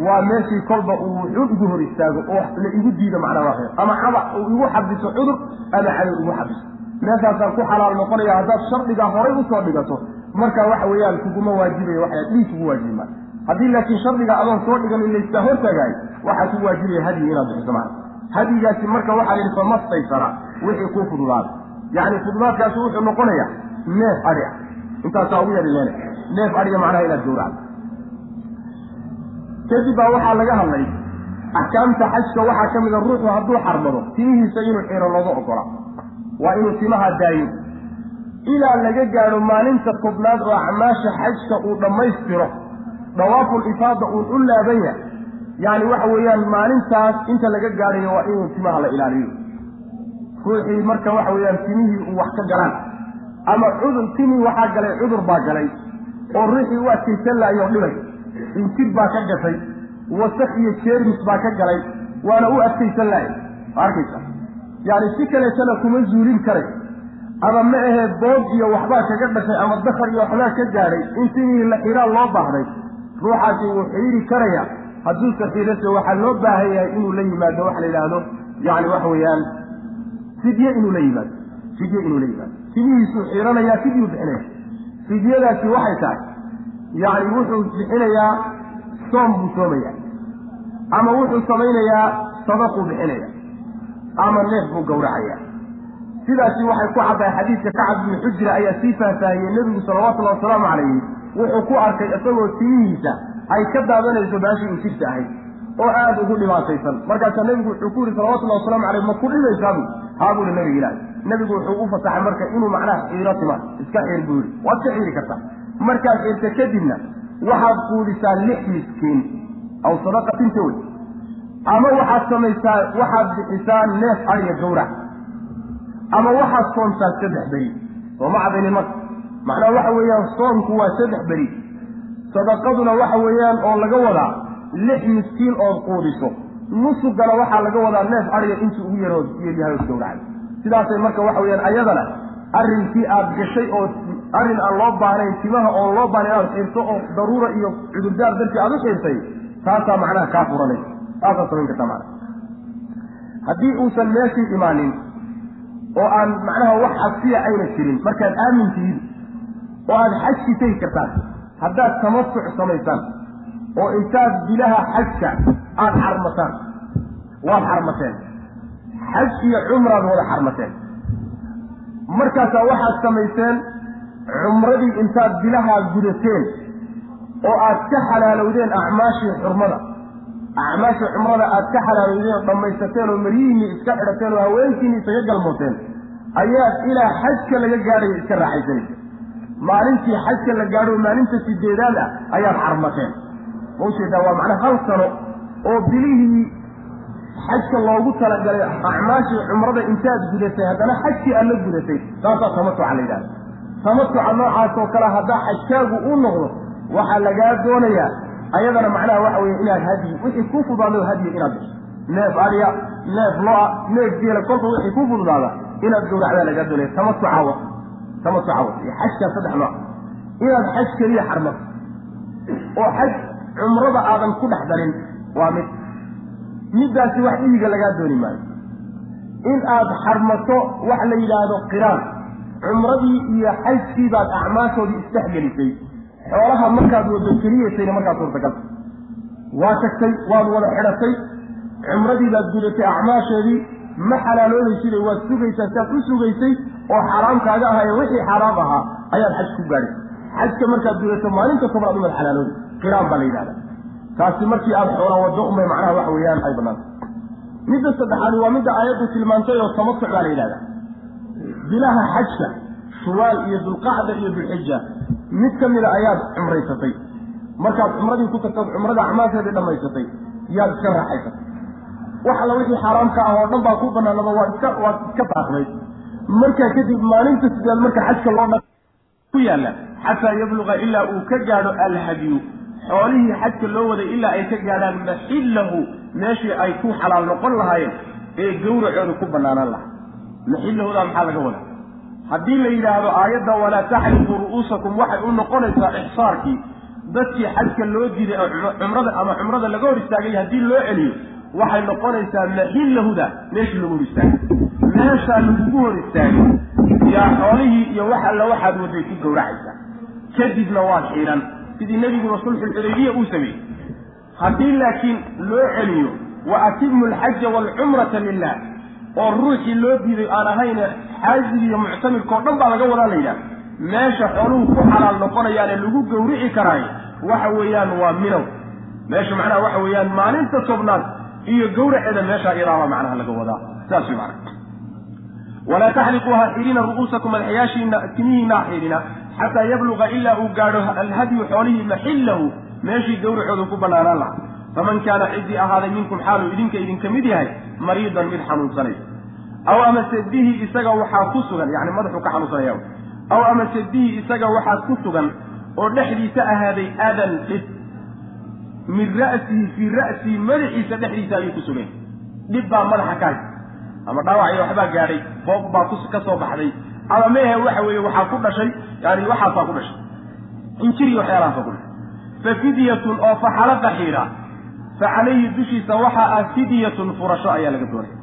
waa meeshii kolba uu wuxuun igu hor istaago oo la igu diido macnaa waa ama caba uu igu xabiso cudur ama cadow igu xabiso meeshaasaan ku xalaal noqonaya haddaad shardigaa horay u soo dhigato marka waxa weeyaan kuguma waajibaya waxay dhiig kugu waajibi maa haddii laakiin shardiga adoon soo dhigan in layskaa hortaagaay waxaa ku waajibaya hadyi inaad bixiso macna hadyigaasi marka waxaa la yidhi famastaysara wixii kuu fududaada. Yacni fududaadkaasi wuxuu noqonaya neef adhi intaasaa ugu yari leena neef adhiga macnaha inaad gowracdo kadib baa waxaa laga hadlay axkaamta xajka waxaa ka mid a ruuxu hadduu xarmado timihiisa inuu xiro looga ogola waa inuu timaha daayo. Ilaa laga gaadho maalinta tobnaad oo acmaasha xajka uu dhammaystiro dawaaful ifaada uun u laaban yahay. Yacni waxa weeyaan maalintaas inta laga gaadhayo waa inuu timaha la ilaaliyo. Ruuxii marka waxa weeyaan timihii uu wax ka galaan. Ama cudur timii waxaa galay cudur baa galay. Oo ruuxii u adkaysan laayoo dhibay injir baa ka gashay wasak iyo jeermis baa ka galay waana u adkaysan laayay arkaysa. Yacni si kaleetana kuma zuulin karay. Ama ma ahee bood iyo waxbaa kaga dhashay ama dakar iyo waxbaa ka gaadhay in la xiraan loo baahday. Ruuxaasi wuu xiiri karaya. Hadduuse xiirase waxaa loo baahan yahay inuu la yimaado waxa la yidhaahdo. Yacni waxa weeyaan fidye inuu la yimaado. Fidye inuu la yimaado. Timihiisuu xiiranayaa fidyuu bixinaya. Fidyadaasi waxay tahay yacni wuxuu bixinayaa soom buu soomayaa. Ama wuxuu samaynayaa sadaquu bixinaya ama neef buu gowracayaa. Sidaasi waxay ku caddahay xadiidka kacab bni xujra ayaa sii faahfaahiyey nebigu salawatullahi wasalaamu calayhi wuxuu ku arkay isagoo timihiisa ay ka daadanayso baashii injirta ahayd oo aada ugu dhibaataysan. Markaasaa nebigu wuxuu ku yihi salawatullahi waslamu caleyh ma ku dhibaysaabu haa buuhi nabiga ilaahi nebigu wuxuu u fasaxay marka inuu macnaha xiiro tima iska xiir buu yihi waad ka xiiri kartaa markaad xirta kadibna waxaad quudisaa lix miskiin aw sadaqatinta wey ama waxaad samaysaa waxaad bixisaa neef ariya gawrac. Ama waxaad soomtaa saddex beri sooma cadaynin marka macnaha waxa weeyaan soomku waa saddex beri. Sadaqaduna waxa weeyaan oo laga wadaa lix miskiin ood quudiso. Nusugana waxaa laga wadaa neef ariya intuu ugu yarood yaryahay ood gawracay sidaasay marka waxa weeyaan ayadana arrinkii aad gashay oo arrin aan loo baahnayn timaha oon loo baahnayn inaad xiirto oo daruura iyo cudurdaar dartii aad u xiirtay taasaa macnaha kaa furanaysa taasaa samayn kartaa macnaha. Haddii uusan meeshii imaanin oo aan macnaha wax xabsiya ayna jirin markaad aamin tihiin oo aada xajkii tegi kartaan haddaad tamasuc samaysaan oo intaad bilaha xajka aada xarmataan waad xarmateen. Xaj iyo cumraad wada xarmateen. Markaasaa waxaad samayseen cumradii intaad bilahaa gudateen oo aad ka xalaalowdeen acmaashii xurmada. Acmaashii cumrada aad ka xalaalowdeen oo dhammaysateen oo maryihiinni iska xidhateen oo haweenkiinni isaga galmooteen ayaad ilaa xajka laga gaadhayo iska raaxaysanaysa maalintii xajka la gaadho maalinta sideedaad ah ayaad xarmateen. Ma u jeedaa waa macnaa hal sano oo bilihii xajka loogu talagalay acmaashii cumrada intaad gudatay haddana xajkii aad la gudatay. Taasaa tamatuca la yidhahda tamatuca noocaas oo kale haddaa xajkaagu u noqdo waxaa lagaa doonayaa ayadana macnaha waxa weeye inaad hadiyi wixii ku fudaado hadiyi inaad gasho. Neef adya neef lo'a neef geela kolka wixii ku fududaada inaad gawracdaa lagaa doonaya tamatuca wa tamatuca iyo xajkaa saddex nooc. Inaad xaj keliya xarmato oo xaj cumrada aadan ku dhex darin waa mid. Middaasi wax dhiiga lagaa dooni maayo. In aad xarmato wax la yidhaahdo qiraan cumradii iyo xajkii baad acmaashoodii isdhexgelisay. Xoolaha markaad wado keliyaysayna markaad suurtagalta waa tagtay waad wada xidhatay. Cumradii baad gudatay acmaasheedii ma xalaaloobaysida waad sugaysaa siaad u sugaysay oo xaaraamkaaga ahaye wixii xaaraam ahaa ayaad xaj ku gaadhay. Xajka markaad gudato maalinta tobnaad umaad xalaaloobi qiraan baa la yidhahda taasi markii aada xoola wado unbay macnaha waxa weeyaan ay banaanta midda saddexaadi waa midda aayaddu tilmaantay oo tamatuc baa la yidhahda bilaha xajka shuwaal iyo dulqacda iyo dulxija mid ka mida ayaad cumraysatay. Markaad cumradii ku tagtood cumrada acmaasheedii dhammaysatay yaad iska raaxaysatay. Wax alla wixii xaaraamka ah oo dhan baa ku banaanaba waad iska waad iska daaqnayd markaa kadib maalinta sideed marka xajka loo dha ku yaalla xataa yabluqa ilaa uu ka gaadho alhadyu. Xoolihii xajka loo waday ilaa ay ka gaadhaan maxillahu meeshii ay ku xalaal noqon lahaayeen ee gawracooda ku banaanaan lahaa maxillahoodaa maxaa laga wadaa haddii la yidhaahdo aayadda walaa taxliquu ru'uusakum waxay u noqonaysaa ixsaarkii dadkii xajka loo diiday oo cumrada ama cumrada laga hor istaagay haddii loo celiyo waxay noqonaysaa maxillahuda meeshii lagu hor istaagay meeshaa lagugu hor istaagay yaa xoolihii iyo wax alla waxaad waday ku gawracaysaa kadibna waad xidhan sidii nebiguba sulxulxudaybiya uu sameeyey haddii laakiin loo celiyo wa atimu alxaja waalcumrata lilah oo ruuxii loo diiday aan ahayne xaajig iyo muctamirka oo dhan baa laga wadaa la yidhaha meesha xooluhu ku xalaal noqonayaane lagu gawrici karaayo waxa weeyaan waa minow. Meesha macnaha waxa weeyaan maalinta tobnaad iyo gawraceeda meesha iyadaabaa macnaha laga wadaa. Saas way macna walaa taxliquu ha xidhina ru'uusakum madaxyaashiina timihiina ha xidhina xataa yabluqa ilaa uu gaadho alhadyu xoolihii maxillahu meeshii gawracooda ku banaanaan laha faman kaana ciddii ahaaday minkum xaaluu idinka idinka mid yahay mariidan mid xanuunsanay aw amase bihi isaga waxaa ku sugan yani madaxuu ka xanuunsanaya aw amase bihi isaga waxaa ku sugan oo dhexdiisa ahaaday adan dhib min ra'sihi fii ra'sihi madaxiisa dhexdiisa ayuu ku sugan dhib baa madaxa ka hay ama dhaawacyo waxbaa gaadhay boob baa ka soo baxday ama meehe waxa weeye waxaa ku dhashay yani waxaasaa ku dhashay injiri waxyaalahaasa ku dhashay fa fidyatun oo faxalaqa xiidha fa calayhi dushiisa waxaa ah fidyatun furasho ayaa laga doonaya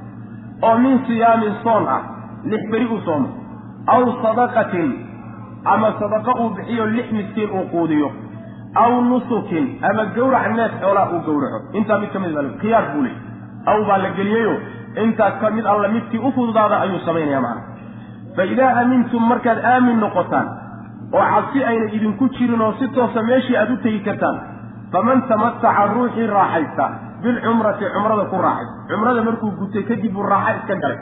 oo min siyaamin soon ah lix beri u soomo aw sadaqatin ama sadaqo uu bixiyo lix miskiin uu quudiyo. Aw nusukin ama gawrac neef xoolaa uu gawraco intaa mid ka mid baa khiyaar buu ley aw baa la geliyeyo intaa ka mid alla midkii u fududaada ayuu samaynaya macana fa idaa aamintum markaad aamin noqotaan oo cabsi ayna idinku jirin oo si toosa meeshii aad u tegi kartaan faman tamataca ruuxii raaxaysta bilcumrati cumrada ku raaxaysta cumrada markuu gutay kadib buu raaxa iska galay.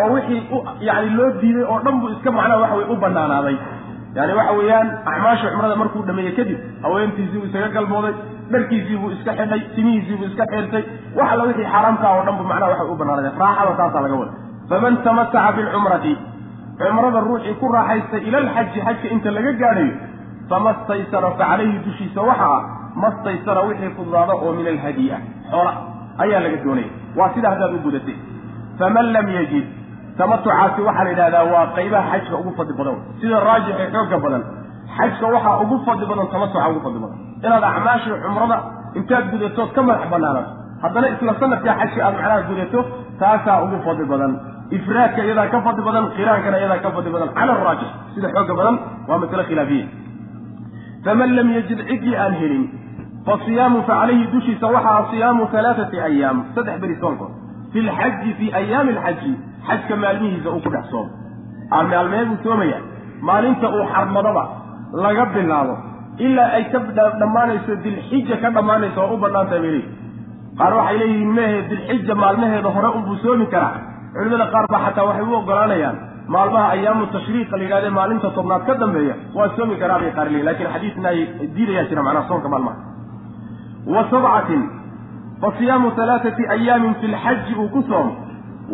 Oo wixii u yani loo diiday oo dhan buu iska macnaha waxa weye u banaanaaday yani waxa weeyaan acmaasha cumrada markuu dhameeyey kadib haweentiisii buu isaga galmooday dharkiisii buu iska xidhay timihiisii buu iska xeertay. Wax alla wixii xaaraamkaa oo dhan bu macnaha waxa u banaanaaday raaxada taasaa laga wada faman tamataca bilcumrati cumrada ruuxii ku raaxaystay ila alxaji xajka inta laga gaadhayo fama staysara fa calayhi dushiisa waxa ah mastaysara wixii fududaada oo min alhadyi ah xoola ayaa laga doonaya waa sida haddaad u gudatay faman lam yajid tamatucaasi waxaa la yidhahdaa waa qaybaha xajka ugu fadli badan. Sida raajix ee xooga badan xajka waxaa ugu fadli badan tamatuca ugu fadli badan. Inaad acmaashii cumrada intaad gudatood ka madax banaanato haddana isla sanadkaa xajka aad macnaha gudato taasaa ugu fadli badan. Ifraadka iyadaa ka fadli badan qiraankana iyadaa ka fadli badan. Cala araajix sida xooga badan waa masale khilaafiya faman lam yajid ciddii aan helin fa siyaamu fa calayhi dushiisa waxaa siyaamu alaaati ayaam saddex beri soonkood fi lxaji fii ayaami alxaji xajka maalmihiisa uu ku dhex soomo. Maalmee buu soomaya maalinta uu xarmadaba laga bilaabo ilaa ay ka dhammaanayso dilxija ka dhammaanayso oo u banaantahay bay leeyihi qaar waxay leeyihiin mehe dilxija maalmaheeda hore unbuu soomi karaa. Culimada qaar baa xataa waxay u ogolaanayaan maalmaha ayaamu tashriiqa la yidhahde maalinta tobnaad ka dambeeya waa soomi karaa bay qaar leeyihiin laakiin xadiisna ay diidayaa jira macnaha soonka maalmaha wa sabcatin fa siyaamu halaathati ayaamin fi lxaji uu ku soomo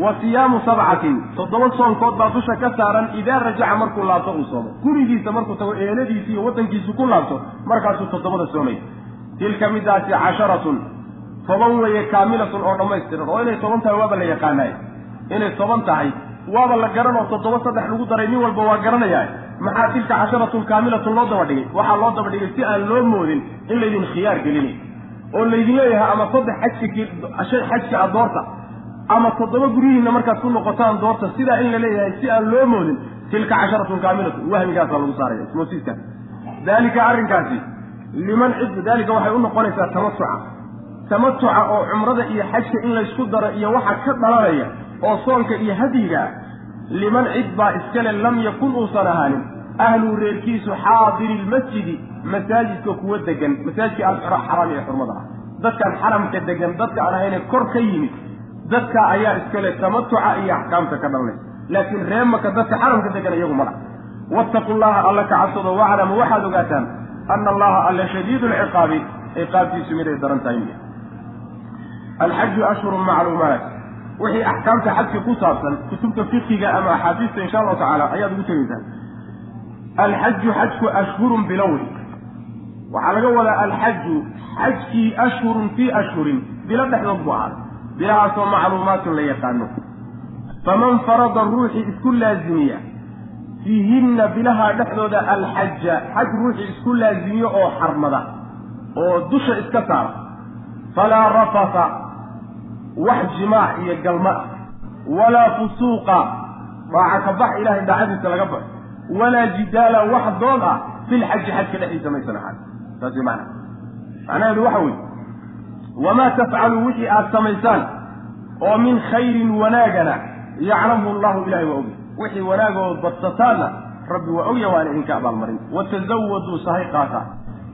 wa siyaamu sabcatin toddoba soonkood baa dusha ka saaran idaa rajaca markuu laabto uu soomo gurigiisa markuu tago eeladiisi iyo waddankiisu ku laabto markaasuu toddobada soomay tilka midaasi casharatun toban weeye kaamilatun oo dhammaystiran oo inay toban tahay waaba la yaqaanaay inay toban tahay waaba la garan oo toddoba saddex lagu daray nin walba waa garanayaa maxaa tilka casharatun kaamilatun loo daba dhigay waxaa loo daba dhigay si aan loo moodin in laydin khiyaar gelinay oo laydin leeyahay ama saddex xajka xajka a doorta ama toddoba guryihiinna markaad ku noqotaan doorta sidaa in la leeyahay si aan loo moodin tilka casharatun kaamilatun wahmigaasaa lagu saaraya ismoosiiskaas daalika arrinkaasi liman cid daalika waxay u noqonaysaa tamatuca tamatuca oo cumrada iyo xajka in laysku daro iyo waxa ka dhalanaya oo soonka iyo hadyiga ah liman cid baa iskale lam yakun uusan ahaanin ahluu reerkiisu xaadiri lmasjidi masaajidka kuwa degan masaajidka alxaraami ee xurmada ah. Dadkan xaramka degan dadka aan ahayne kor ka yimid dadka ayaa iskale tamatuca iyo axkaamta ka dhalanaysa laakiin reemaka dadka xaramka degan iyagu mala wattaqu llaha alla ka cabsado waclamu waxaad ogaataan ana allaha alla shadiidu lciqaabi ciqaabtiisu miday daran tahay. Alxaju ashhurun macluumaat. Wixii axkaamta xajka ku saabsan kutubta fiqiga ama axaadiista insha allahu tacaala ayaad ugu tegeysaa alxaju xajku ashhurun bilowri waxaa laga wadaa alxaju xajkii ashhurun fii ashhurin bilo dhexdood buu ahaaday bilahaasoo macluumaatun la yaqaano. Faman farada ruuxii isku laazimiya fiihinna bilaha dhexdooda alxaja xaj ruuxii isku laazimiyo oo xarmada oo dusha iska saara. Falaa rafasa wax jimaac iyo galma. Walaa fusuuqa dhaaca ka bax ilahay daacadiisa laga baxo walaa jidaala wax doon ah filxaji xajka dhexdiisa maysan ahaan saas mana macnaheedu waxa weeye wamaa tafcalu wixii aada samaysaan oo min khayrin wanaagana yaclamhu allahu ilahay waa ogya wixii wanaagood badsataanna rabbi waa ogya waana idinka abaalmarin watazawaduu sahay qaata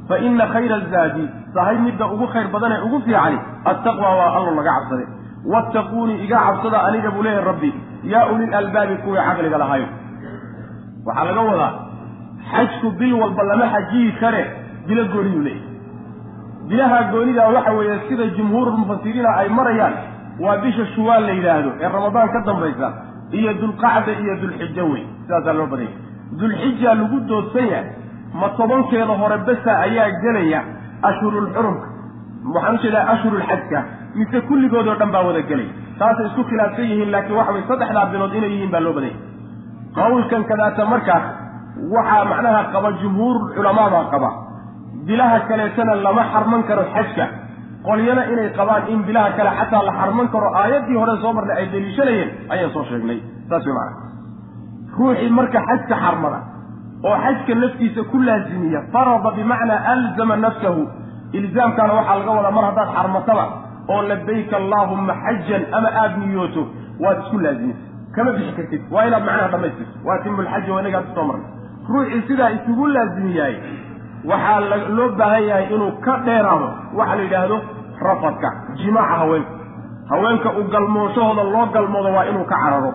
fa ina khayra azaadi sahay midda ugu khayr badanee ugu fiicani attaqwa waa allo laga cabsade wattaquunii iga cabsada aniga buu leeyahay rabbi yaa ulil albaabi kuwii caqliga lahayo waxaa laga wadaa xajku bil walba lama xajiyi kare bilo gooniyuu leeyahy bilaha goonidaa waxa weeye sida jumhuurulmufasiriina ay marayaan waa bisha shuwaal la yidhaahdo ee ramadaan ka dambaysa iyo dulqacda iyo dulxijo wey sidaasaa loo badanya dulxija lagu doodsan yahay ma tobankeeda hore besa ayaa gelaya ashhurulxurumka waxaan u jeedaa ashhurulxajka mise kulligood oo dhan baa wada gelaya taasay isku khilaafsan yihiin laakiin waxa way saddexdaa bilood inay yihiin baa loo badanya qawlkan kadaata markaas waxaa macnaha qaba jumhuur culamaabaa qaba. Bilaha kaleetana lama xarman karo xajka. Qolyana inay qabaan in bilaha kale xataa la xarman karo aayaddii hore soo marnay ay daliishanayeen ayaan soo sheegnay. Saas way macana ruuxii marka xajka xarmada oo xajka naftiisa ku laazimiya farada bimacnaa alzama nafsahu. Ilzaamkaana waxaa laga wadaa mar haddaad xarmataba oo labayka allaahumma xajan ama aada niyooto waad isku laazimisa kama bixi kartid. Waa inaad macnaha dhamaystirto waa timu lxaja waa inagaa ku soo marnay ruuxii sidaa isugu laazimiyahay. Waxaa loo baahan yahay inuu ka dheeraado waxa la yidhaahdo rafadka jimaaca haweenka haweenka u galmooshahooda loo galmoodo waa inuu ka cararo.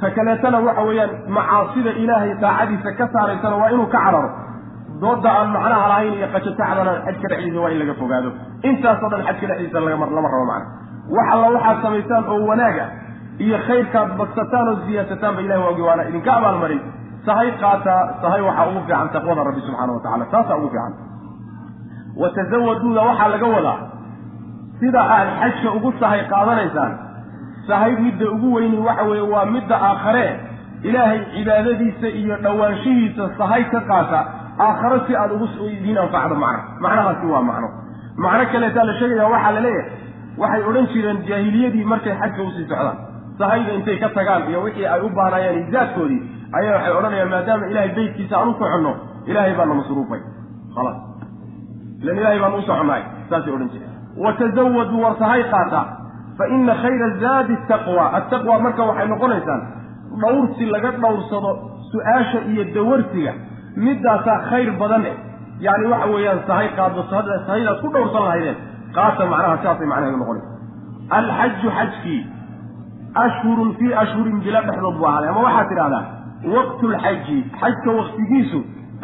Ta kaleetana waxa weeyaan macaasida ilaahay daacadiisa ka saaraysana waa inuu ka cararo. Dooda aan macnaha lahayn iyo qajatacdana xajka dhexdiisa waa in laga fogaado. Intaasoo dhan xajka dhexdiisa lama rabo macna. Wax alla waxaad samaysaan oo wanaaga iyo khayrkaad badsataan oo siyaadsataan ba ilahi waa waana idinka abaalmarin. Sahay qaataa sahay waxaa ugu fiican taqwada rabbi subxaana wa tacala taasaa ugu fiican. Watazawaduuda waxaa laga wadaa sida aad xajka ugu sahay qaadanaysaan. Sahay midda ugu weyni waxa weeye waa midda aakhare. Ilaahay cibaadadiisa iyo dhowaanshihiisa sahay ka qaata. Aakhare si aada ugu idiin anfacdo macna macnahaasi waa macno. Macno kaleetaa la sheegaya waxaa la leeyahay. Waxay odhan jireen jaahiliyadii markay xajka u sii socdaan sahayda intay ka tagaan iyo wixii ay u baahnaayeen izaadkoodii ayaa waxay odhanayaan maadaama ilahay beytkiisa aan u soconno ilaahay baana masruufay. Khalaas ilan ilahay baan u soconnahay saasay odhan jireen. Watazawaduu war sahay qaata fa ina khayra zaadi taqwa. Attaqwa marka waxay noqonaysaan dhawrsi laga dhowrsado su'aasha iyo dawarsiga middaasaa khayr badan eh. Yani waxa weeyaan sahay qaado sahaydaad ku dhowrsan lahaydeen qaata macnaha saasay macnaheedu noqonaysa alxaju xajkii ashhurun fii ashhurin bilo dhexdood buu ahaaday. Ama waxaad tidhahdaa waqtulxaji xajka waktigiisu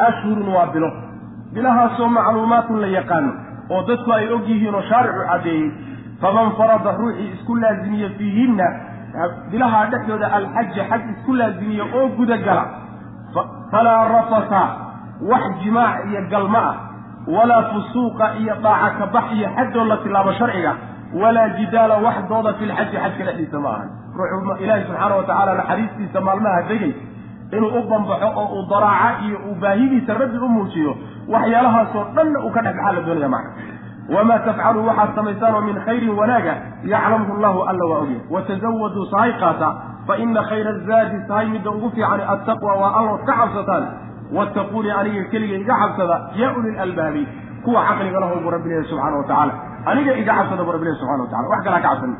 ashhurun waa bilo. Bilahaasoo macluumaatun la yaqaano oo dadku ay og yihiin oo shaaricu caddeeyey faman farada ruuxii isku laazimiye fiihinna bilahaa dhexdooda alxaja xaj isku laazimiye oo gudagala falaa rafasa wax jimaac iyo galma ah walaa fusuuqa iyo daaca kabax iyo xaddoo la tilaabo sharciga walaa jidaala wax dooda fi lxaji xajka dhexdiisa ma ahan ruuxu ilaahi subxaana wa tacaala naxariistiisa maalmaha degay inuu u bambaxo oo uu daraaca iyo uu baahidiisa rabbi u muujiyo waxyaalahaasoo dhanna uu ka dhex baxaa la doonaya macna wamaa tafcaluu waxaad samaysaanoo min khayrin wanaaga yaclamhu llahu alla waa ogya watazawaduu sahay qaata fa ina khayra azaadi sahay midda ugu fiicani attaqwa waa allood ka cabsataan wattaquunii aniga keliga iga cabsada yaa uli lalbaabi kuwa caqliga lahu buu rabbi leeyahy subxana wa tacaala aniga iga cabsada buu rabbi subxana wa tacala wax kalaa ka cabsan.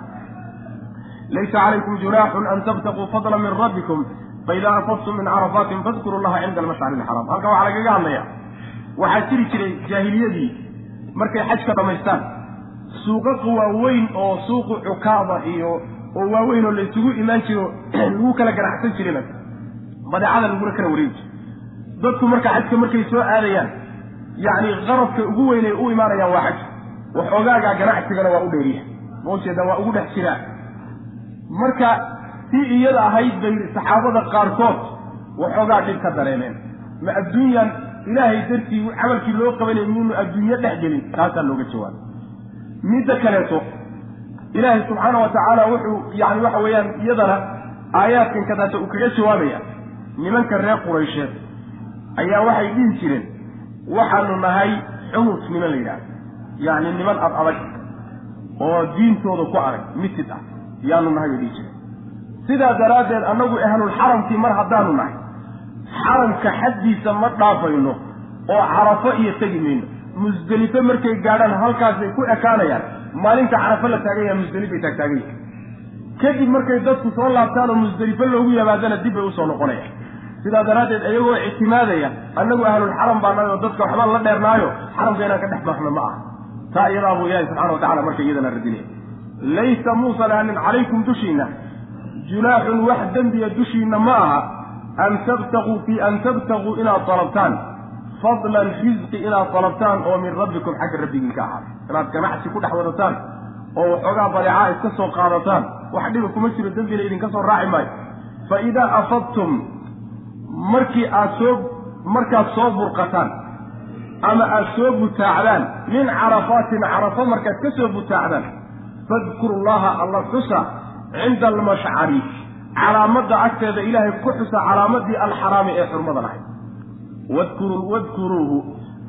Laysa calaykum junaaxun an tabtaquu fadla min rabbikum faida afadtum min carafaatin fadkuru llaha cinda almashcari ilxaraam halkan waxaa lagaga hadlaya waxaa jiri jiray jaahiliyadii markay xajka dhammaystaan suuqaqa waaweyn oo suuqu cukaada iyo oo waaweyn oo laysugu imaan jiro lagu kala ganacsan jirayba badeecada laguna kala wareegi jiro dadku marka xajka markay soo aadayaan yacni qarabka ugu weynay u imaanayaan waa xaj waxoogaagaa ganacsigana waa u dheeriya. Ma ujeeda waa ugu dhex jiraa marka si iyada ahayd bay saxaabada qaarkood waxoogaa dhib ka dareemeen. Ma adduunyan ilaahay dartii camalkii loo qabanay miyuunu adduunyo dhex gelin taasaa looga jawaabay. Midda kaleeto ilaahay subxaana wa tacaala wuxuu yani waxa weeyaan iyadana aayaadkan kadaata uu kaga jawaabaya nimanka reer quraysheed ayaa waxay dhihi jireen waxaanu nahay xumus niman la yidhahdo yacni niman ad adag oo diintooda ku adag mitid ah yaanu nahay bay dhihi jireen sidaa daraaddeed annagu ahlulxaramkii mar haddaanu nahay xaramka xaddiisa ma dhaafayno oo carafo iyo tegi mayno. Musdelifo markay gaadhaan halkaasay ku ekaanayaan. Maalinta carafo la taagan yaha musdelifay taagtaagan yahay kadib markay dadku soo laabtaan oo musdelifo loogu yimaadana dib bay u soo noqonayaan. Sidaa daraaddeed iyagoo ictimaadaya annagu ahlulxaram baa nahay oo dadka waxbaan la dheernaayo xaramka inaan ka dhex baxno ma aha taa iyadaa buu ilaahi subxana wa tacala marka iyadana radinaya laysa muusan ahanin calaykum dushiinna. Junaaxun wax dembiya dushiinna ma aha an tabtaquu fii an tabtaquu inaad dalabtaan fadlan risqi inaad dalabtaan oo min rabbikum xagga rabbigiin ka ahaaday inaad ganacsi ku dhex wadataan oo waxoogaa badeecaa iska soo qaadataan. Wax dhiba kuma jiro dembina idinka soo raaci maayo. Fa idaa afadtum markii aad soo markaad soo burqataan ama aad soo butaacdaan min carafaatin carafo markaad ka soo butaacdaan fadkuru llaha alla xusa cinda almashcari calaamadda agteeda ilaahay ku xusa calaamadii alxaraami ee xurmada lahayd. Wadkuru wadkuruuhu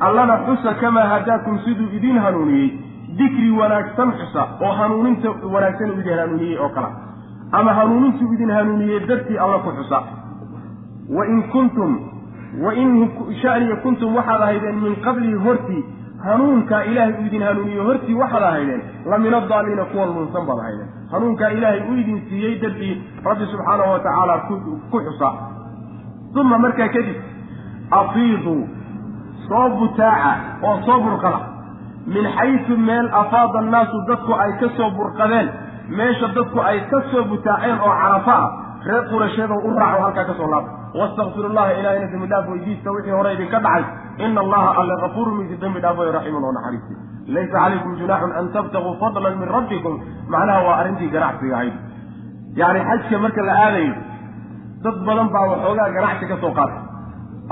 allana xusa kamaa hadaakum siduu idin hanuuniyey dikri wanaagsan xusa oo hanuuninta wanaagsan uu idin hanuuniyey oo kala ama hanuunintuu idin hanuuniyey dartii alla ku xusa. Wain kuntum wain shaniya kuntum waxaad ahaydeen min qablihi hortii hanuunkaa ilaahay uu idin hanuuniyo hortii waxaad ahaydeen la min kuwa lunsan baad ahaydeen hanuunkaa ilaahay uu idin siiyey dartii rabbi subxaanahu wa tacaala ku xusa. Uma markaa kadib afiiduu soo butaaca oo soo burqada. Min xaysu meel afaada annaasu dadku ay ka soo burqadeen meesha dadku ay ka soo butaaceen oo carafo ah reer qurasheedow u raaco halkaa ka soo laaba wastakfiru llaha ilaahayna dembi dhaaf weydiista wixii hore idinka dhacay. Ina allaha alle kafuurun midki dembi dhaaf way raxiimun oo naxariisi laysa calaykum junaaxun an tabtaguu fadlan min rabbikum. Macnaha waa arrintii ganacsiga ahayd. Yacni xajka marka la aadayo dad badan baa waxoogaa ganacsi ka soo qaatay.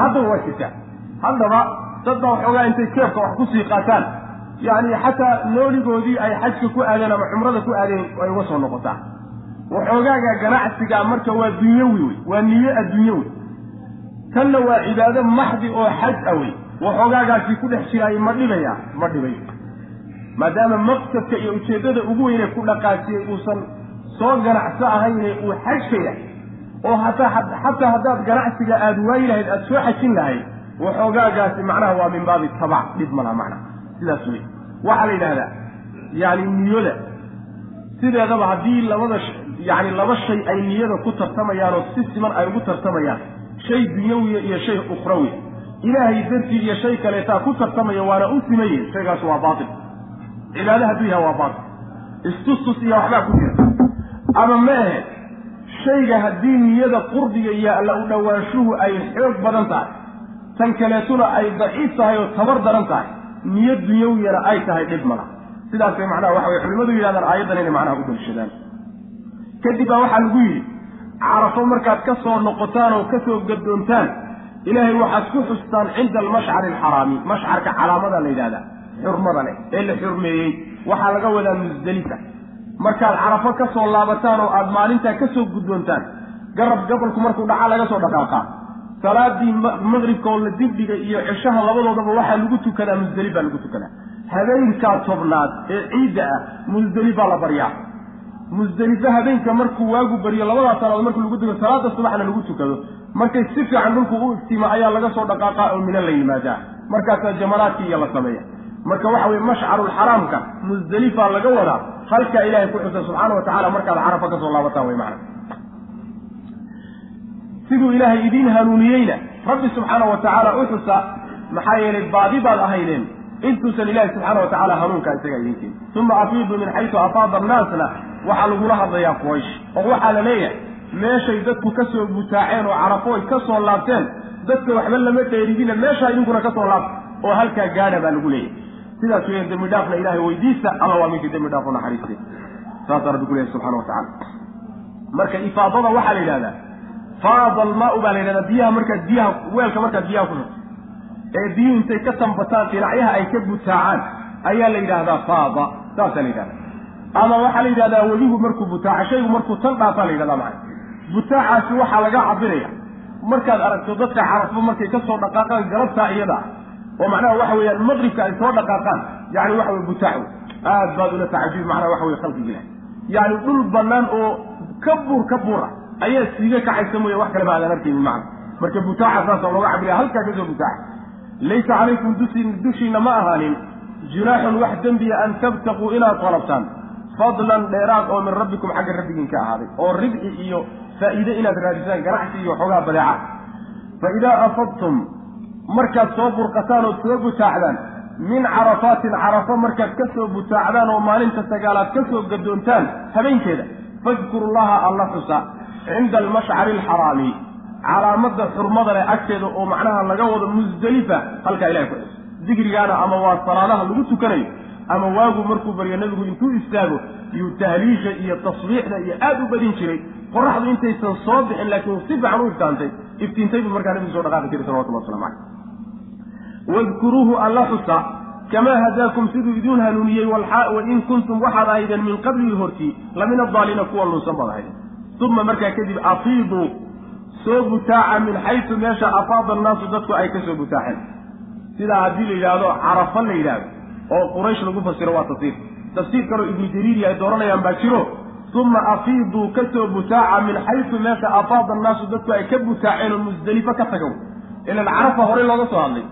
Haddaba waa jirtaa haddaba dad baa waxoogaa intay keefka wax ku sii qaataan. Yacni xataa nooligoodii ay xajka ku aadeen ama cumrada ku aadeen ay uga soo noqotaa waxoogaaga ganacsigaa marka waa dunyawi wey waa niyo adduunye wey. Tanna waa cibaado maxdi oo xaj a wey waxoogaagaasi ku dhex jiraayo ma dhibaya ma dhibayo maadaama maqsadka iyo ujeeddada ugu weyne ku dhaqaasiyey uusan soo ganacso ahayne uu xajka yahay oo xataa haddaad ganacsiga aada waayi lahayd aada soo xajin lahayd waxoogaagaasi macnaha waa min baabi tabac dhib malaha macnaha. Sidaas wey waxaa la yidhahdaa yani niyoda sideedaba haddii labada yani laba shay ay niyada ku tartamayaan oo si siman ay ugu tartamayaan. Shay dunyawiya iyo shay ukhrawi ilaahay dartii iyo shay kaleetaa ku tartamaya waana u simaye shaygaas waa baatil. Cibaado hadduu yahay waa baatil. Istustus iyo waxbaa ku jira. Ama meehe shayga haddii niyada qurbiga iyo alla u dhowaanshuhu ay xoog badan tahay tan kaleetuna ay daciif tahay oo tabar daran tahay niyad dunyawiyana ay tahay dhib mala sidaasay macnaha waxa way culimadu yidhahdaan aayaddan inay macnaha u dalshadaan kadib baa waxaa lagu yidhi carafo markaad ka soo noqotaan oo ka soo gadoontaan ilaahay waxaad ku xustaan cinda almashcari alxaraami. Mashcarka calaamada la yidhahdaa xurmada leh ee la xurmeeyey. Waxaa laga wadaa musdelifa markaad carafo ka soo laabataan oo aada maalintaa ka soo guddoontaan garab gabolku markuu dhacaa laga soo dhaqaaqaa salaadii maqribka oo la dibdhiga iyo ceshaha labadoodaba waxaa lagu tukadaa musdelifaa lagu tukadaa. Habeenkaa tobnaad ee ciidda ah musdelifaa la baryaa musdelifo habeenka markuu waagu baryo labadaa salaadood markuu lagu tuko salaada subaxna lagu tukado markay si fiican dhulku u iftiima ayaa laga soo dhaqaaqaa oo mina la yimaadaa. Markaasaa jamaraadkii iyo la sameeya. Marka waxa weye mashcarulxaraamka musdelifaa laga wadaa halkaa ilaahay ku xusa subxaana wa tacala markaad carafa ka soo laabataan way macna. Siduu ilaahay idiin hanuuniyeyna rabbi subxaana wa tacaala u xusa maxaa yeelay baadi baad ahaydeen intuusan ilaahi subxaana wa tacala hanuunkaa isagaa idin keeni uma afiidu min xaysu afaada annaasna waxaa lagula hadlayaa quraysh. Oo waxaa la leeyahay meeshay dadku ka soo butaaceen oo carafooy ka soo laabteen dadka waxba lama dheerigina meeshaa idinkuna ka soo laabta oo halkaa gaadha baa lagu leeyahay. Sidaas weeyaan dembi dhaafna ilaahay weydiista alla waa minkii dembi dhaaf u naxariistay. Saasaa rabbi ku leeyahay subxana wa tacala marka ifaadada waxaa la yidhahdaa faada almaau baa la yidhahdaa biyaha markaad biyaha weelka markaad biyaha ku ee biyuhu intay ka tambataan dhinacyaha ay ka butaacaan ayaa la yidhaahdaa faada saasaa la yidhahdaa ama waxaa la yidhahdaa webigu markuu butaaco shaygu markuu tan dhaafaa la yidhahdaa macana butaacaasi waxaa laga cabiraya markaad aragto dadka carafo markay ka soo dhaqaaqaan galabtaa iyada oo macnaha waxa weeyaan maqribka ay soo dhaqaaqaan yani waxa weye butaac aad baad ula tacajubi macnaha waxa weye khalqiga ilahi yani dhul banaan oo ka buur ka buura ayaa siiga kacaysa mooye wax kaleba aadaan arkaynin macna marka butaaca saasa looga cabiraya halkaa ka butaaca laysa calaykum dusin dushiina ma ahaanin junaaxun wax dembiya an tabtaquu inaad qalabtaan fadlan dheeraad oo min rabbikum xagga rabbigiin ka ahaaday oo ribci iyo faa'iide inaad raadisaan ganacsi iyo xoogaa badeeca fa idaa afadtum markaad soo burqataan ood soo butaacdaan min carafaatin carafo markaad ka soo butaacdaan oo maalinta sagaalaad ka soo gadoontaan habeenkeeda fadkuru llaha alla xusa cinda almashcari alxaraami calaamadda xurmada leh agteeda oo macnaha laga wado musdelifa halkaa ilahay ku xus dikrigaana ama waa salaadaha lagu tukanayo ama waagu markuu baryo nebigu intuu istaago yuu tahliisha iyo tasbiixda iyo aada u badin jiray qoraxdu intaysan soo bixin laakiin si fiican u iftaantay iftiintay buu markaa nebigu soo dhaqaaqi jiray salawatullah waslamu caleyh wadkuruuhu alla xusa kamaa hadaakum siduu idiin hanuuniyey wain kuntum waxaad ahaydeen min qablihi hortii lamin adaalina kuwa lunsan baad ahaydeen uma markaa kadib afiiduu soo butaaca min xaysu meesha afaada annaasu dadku ay ka soo butaaceen sidaa haddii la yidhaahdo carafa la yidhaahdo oo quraysh lagu fasiro waa tafsiir. Tafsiir kaloo ibnu jariiri ay dooranayaan baa jiro uma afiiduu ka soo butaaca min xaysu meesha afaada annaasu dadku ay ka butaaceen oo musdelifo ka tagow. Ilan carafa horey looga soo hadlay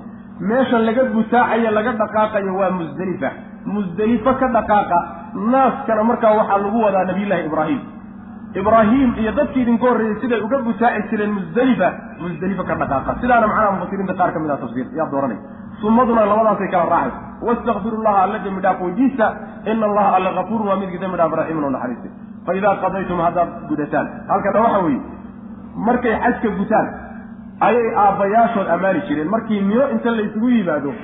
meesha laga butaacayo laga dhaqaaqayo waa musdelifa musdelifo ka dhaqaaqa naaskana markaa waxaa lagu wadaa nabiyullaahi ibraahim ibraahim iyo dadkii idinka horreeyey siday uga butaaci jireen musdelifa musdelifo ka dhaqaaqa. Sidaana macnaha mufasiriinta qaar ka mid ah tafsiir. Yaa dooranay sumaduna labadaasay kala raacaysa wastakfiru llaha alla dembi dhaaf weydiista ina allaha alla kafuurun waa midkii dembi dhaaf raxiimun oo naxariistay fa qadaytum haddaad gudataan. Halkana waxa weeye markay xajka gutaan ayay aabbayaashood ammaani jireen. Markii mino inta la isugu yimaado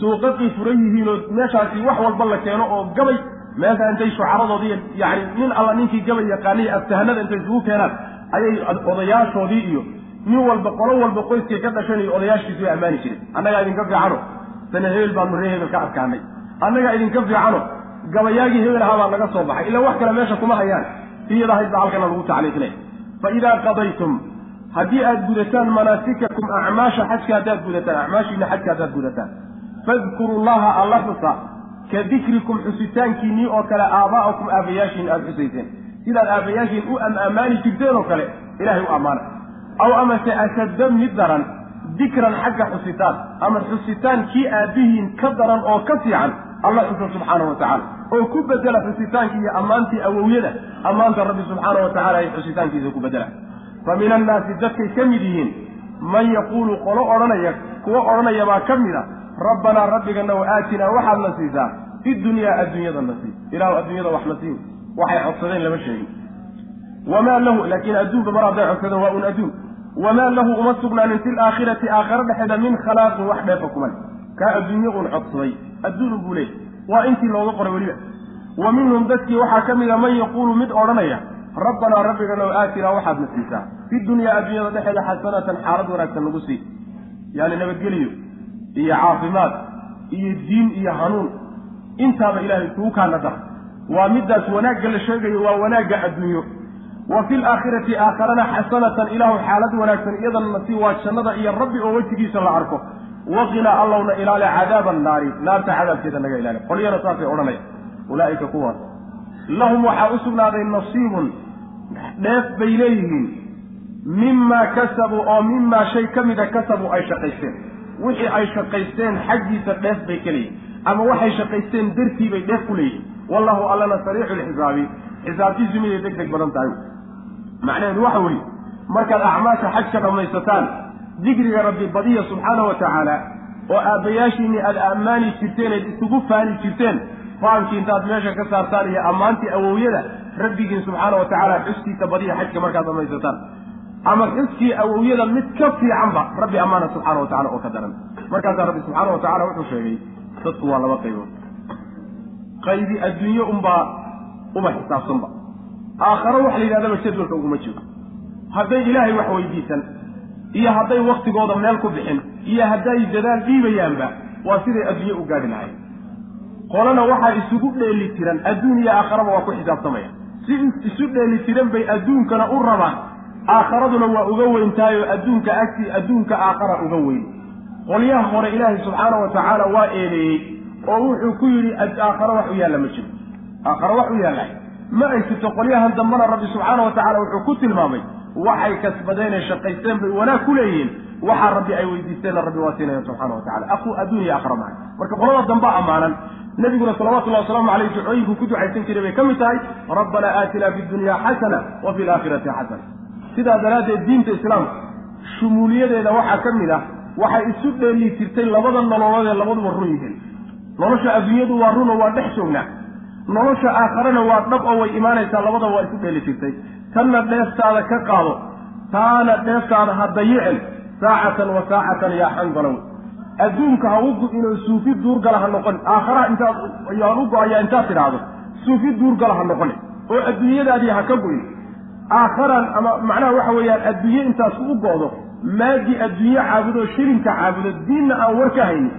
suuqaqii furan yihiin oo meeshaasi wax walba la keeno oo gabay meesha intay shucaradoodii yani nin alla ninkii gabay yaqaaniy aftahanada intay isugu keenaan ayay odayaashoodii iyo nin walba qolo walba qoyskay ka dhashan iyo odayaashkiisi way ammaani jireen annagaa idinka fiicano sana hebel baanu ree hebel ka adkaanay. Annagaa idinka fiicano gabayaagii hebel ahaa baa naga soo baxay. Ilaa wax kale meesha kuma hayaan. Iyadahayd halkana lagu tacliiqinay. Fa idaa qadaytum haddii aad gudataan manaasikakum acmaasha xajka haddaad gudataan acmaashiina xajka haddaad gudataan fadkuru llaha alla xusa ka dikrikum xusitaankiinnii oo kale aabaa'akum aabayaashiin aada xusayseen sidaad aabayaashiin u ammaani jirteen oo kale ilahay u ammaana. Aw amase ashadda mid daran dikran xagga xusitaan ama xusitaan kii aabbihiin ka daran oo ka fiican alla xusa subxaana wa tacaala. Oo ku bedela xusitaankii iyo ammaantii awowyada ammaanta rabbi subxaana wa tacala ay xusitaankiisa ku bedela fa min annaasi dadkay ka mid yihiin man yaquulu qolo odhanaya kuwo odhanaya baa ka mid a rabbanaa rabbigana wa aatinaa waxaad na siisaa fi dunyaa adduunyada na sii. Ilaahu adduunyada wax na sii waxay codsadeen lama sheegin. Wamaa lahu laakiin adduunba mar hadday codsadeen waa un adduun. Wamaa lahu uma sugnaanin fi laakhirati aakhare dhexeeda min khalaaqin wax dheefa kuman kaa adduunye uun codsaday. Adduun buu leeyay waa intii looga qoray weliba. Wa minhum dadkii waxaa ka mida man yaquulu mid odhanaya rabbanaa rabbiganow aatinaa waxaad na siisaa fi dunyaa adduunyada dhexeeda xasanatan xaalad wanaagsan nagu sii. Yaani nabadgeliyo iyo caafimaad iyo diin iyo hanuun. Intaaba ilaahay kugu kaana dar waa midaas wanaagga la sheegayo waa wanaagga adduunyo. Wa fi laakhirati aakharana xasanatan ilaahu xaalad wanaagsan iyadana nasii waa jannada iyo rabbi oo wejigiisa la arko. Waqinaa allowna ilaali cadaaba annaari naarta cadaabkeeda naga ilaali. Qolyana saasay odhanaya. Ulaa'ika kuwaas. Lahum waxaa u sugnaaday nasiibun. Dheef bay leeyihiin. Mimaa kasabuu oo mimaa shay ka mida kasabuu ay shaqaysteen wixii ay shaqaysteen xaggiisa dheef bay ka leeyihiin ama waxay shaqaysteen dartii bay dheef ku leeyihiin wallahu allana sariixu lxisaabi xisaabtiisu miday deg deg badan tahay? Macnaheedu waxa weeye markaad acmaasha xajka dhammaysataan dikriga rabbi badiya subxaana wa tacaala oo aabbayaashiinii aada ammaani jirteen eed isugu faani jirteen faankii intaad meesha ka saartaan iyo ammaantii awowyada rabbigiin subxaana wa tacaala xuskiisa badiya xajka markaad dhammaysataan ama xuskii awowyada mid ka fiicanba rabbi ammaana subxaana wa tacala oo ka daran. Markaasaa rabbi subxaana wa tacala wuxuu sheegay dadku waa laba qaybood. Qaybi adduunye unbaa uma xisaabsanba. Aakharo waxa la yidhahdaba jadwalka uguma jiro. Hadday ilaahay wax weydiisan iyo hadday waktigooda meel ku bixin iyo hadday dadaal dhiibayaanba waa siday adduunye u gaadhi lahayn. Qolana waxaa isugu dheeli tiran adduun iyo aakharaba waa ku xisaabtamaya. Si isu dheeli tiran bay adduunkana u rabaan aakharaduna waa uga weyntahay oo adduunka agtii adduunka aakhara uga weyn. Qolyaha hore ilaahay subxaana wa tacaala waa eedeeyey oo wuxuu ku yidhi aakharo wax u yaalla ma jiro. Aakharo wax u yaalla. Ma ay jirto qolyahan dambena rabbi subxaana wa tacala wuxuu ku tilmaamay waxay kasbadeen ee shaqaysteen bay wanaag ku leeyihiin. Waxaa rabbi ay weydiisteenna rabbi waa siinaya subxana wa tacala aqu adduun iyo aakhara maca marka qolada dambaa ammaanan nabiguna salawatullahi wasalaamu caleyh ducooyinku ku ducaysan jiray bay ka mid tahay rabbanaa aatinaa fi dunya xasana wa fi laakhirati xasana sidaa daraaddeed diinta islaamka shumuuliyadeeda waxaa ka mid ah waxay isu dheeli jirtay labada nololood ee labaduba run yihiin. Nolosha adduunyadu waa runo waa dhex joognaa. Nolosha aakharena waa dhab oo way imaanaysaa labada waa isu dheeli jirtay. Tanna dheeftaada ka qaado taana dheeftaada ha dayicin. Saacatan wa saacatan yaa xangalow adduunka ha u go-inoo suufi duurgala ha noqon. Aakharaha intaad yaan u go'ayaa intaad tidhaahdo suufi duurgala ha noqoni oo adduunyadaadii ha ka go-in aakharan ama macnaha waxa weeyaan adduunye intaas u go-do maadii adduunye caabudo shilinka caabudo diinna aan war ka haynin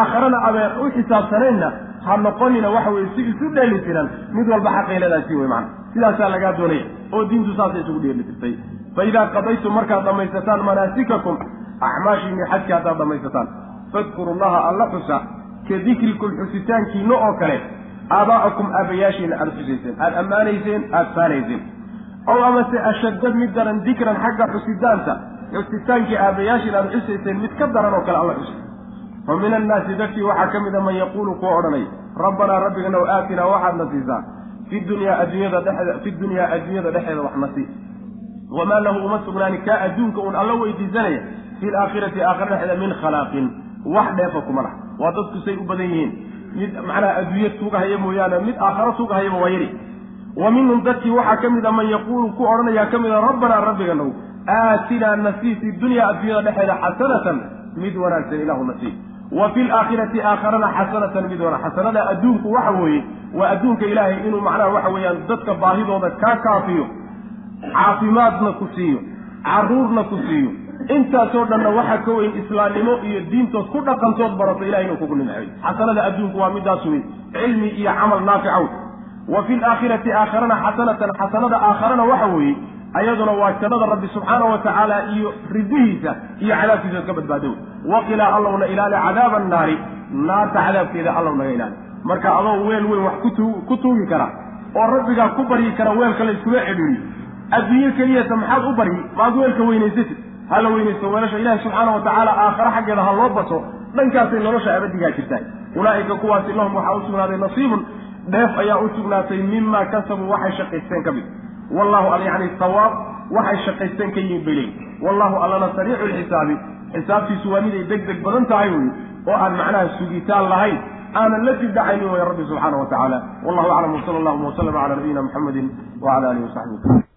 aakharana abeen u xisaabsanaynna ha noqonina waxa weye si isu dheeli tiran mid walba xaqayladaasi wey macana sidaasaa lagaa doonaya oo diintu saasay isugu dheeli tirtay. Fa idaa qadaytum markaad dhammaysataan manaasikakum acmaashiinii xajka haddaad dhammaysataan fadkuru llaha alla xusa ka dikrikum xusitaankiina oo kale aabaa'akum aabayaashiina aada xusayseen aada ammaanayseen aada faanayseen ow amase ashadad mid daran dikran xagga xusitaanta xusitaankii aabayaashiina aada xusayseen mid ka daran oo kale alla xusa. Fa min annaasi dadkii waxaa ka mida man yaquulu kuwa odhanay rabbanaa rabbiganow aatinaa waxaadna siisaa fi dunyaa adduunyada dhexeeda fi dunyaa adduunyada dhexeeda wax na sii. Wamaa lahu uma sugnaani kaa adduunka uun alla weydiisanaya fi laakhirati aakhira dhexeeda min khalaaqin. Wax dheefa kuma lah waa dadku say u badan yihiin. Mid macnaha adduunye tuugahaya mooyaane mid aakharo tuugahayaba waa yari wa minhum dadkii waxaa ka mid a man yaquulu ku odhanayaa ka mid a rabbanaa rabbiganow aatinaa nasii fi dunyaa adduunyada dhexeeda xasanatan mid wanaagsan ilaahu nasii wa fi laakhirati aakharana xasanatan mid wana xasanada adduunku waxa weeye waa adduunka ilaahay inuu macnaha waxa weeyaan dadka baahidooda kaa kaafiyo caafimaadna ku siiyo caruurna ku siiyo. Intaasoo dhanna waxaa ka weyn islaamnimo iyo diintood ku dhaqantood barato ilahay inuu kugu nimceeyo xasanada adduunku waa midaas wey cilmi iyo camal naaficow wa fi laakhirati aakharana xasanatan xasanada aakharana waxa weeye ayaduna waa jannada rabbi subxaana wa tacaala iyo ridihiisa iyo cadaabkiisa ka badbaado. Waqilaa allowna ilaali cadaaba annaari naarta cadaabkeeda allow naga ilaali. Marka adoo weel weyn wax ku tuugi kara oo rabbigaa ku baryi kara weelka la iskula cedhiiriyo adduunye keliyata maxaad u baryi maad weelka weynaysatid. Ha la weynaysto weelasha ilaahi subxaana wa tacaala aakhare xaggeeda ha loo baso dhankaasay nolosha abadigaa jirtaa. Ulaa'ika kuwaasi lahum waxaa u sugnaaday nasiibun dheef ayaa u sugnaatay mimaa kasabuu waxay shaqaysteen ka mid. Wallahu al yacni sawaab waxay shaqaysteen ka yihiin bay leeyihiin wallahu allana sariicu lxisaabi xisaabtiisu waa miday deg deg badan tahay wey oo aan macnaha sugitaan lahayn aanan la dibdhacaynin way rabbi subxaana wa tacaala. Wallahu aclam wsala allahuma waslama cala nabiyina muxamedi wacala alihi wasaxbi waslm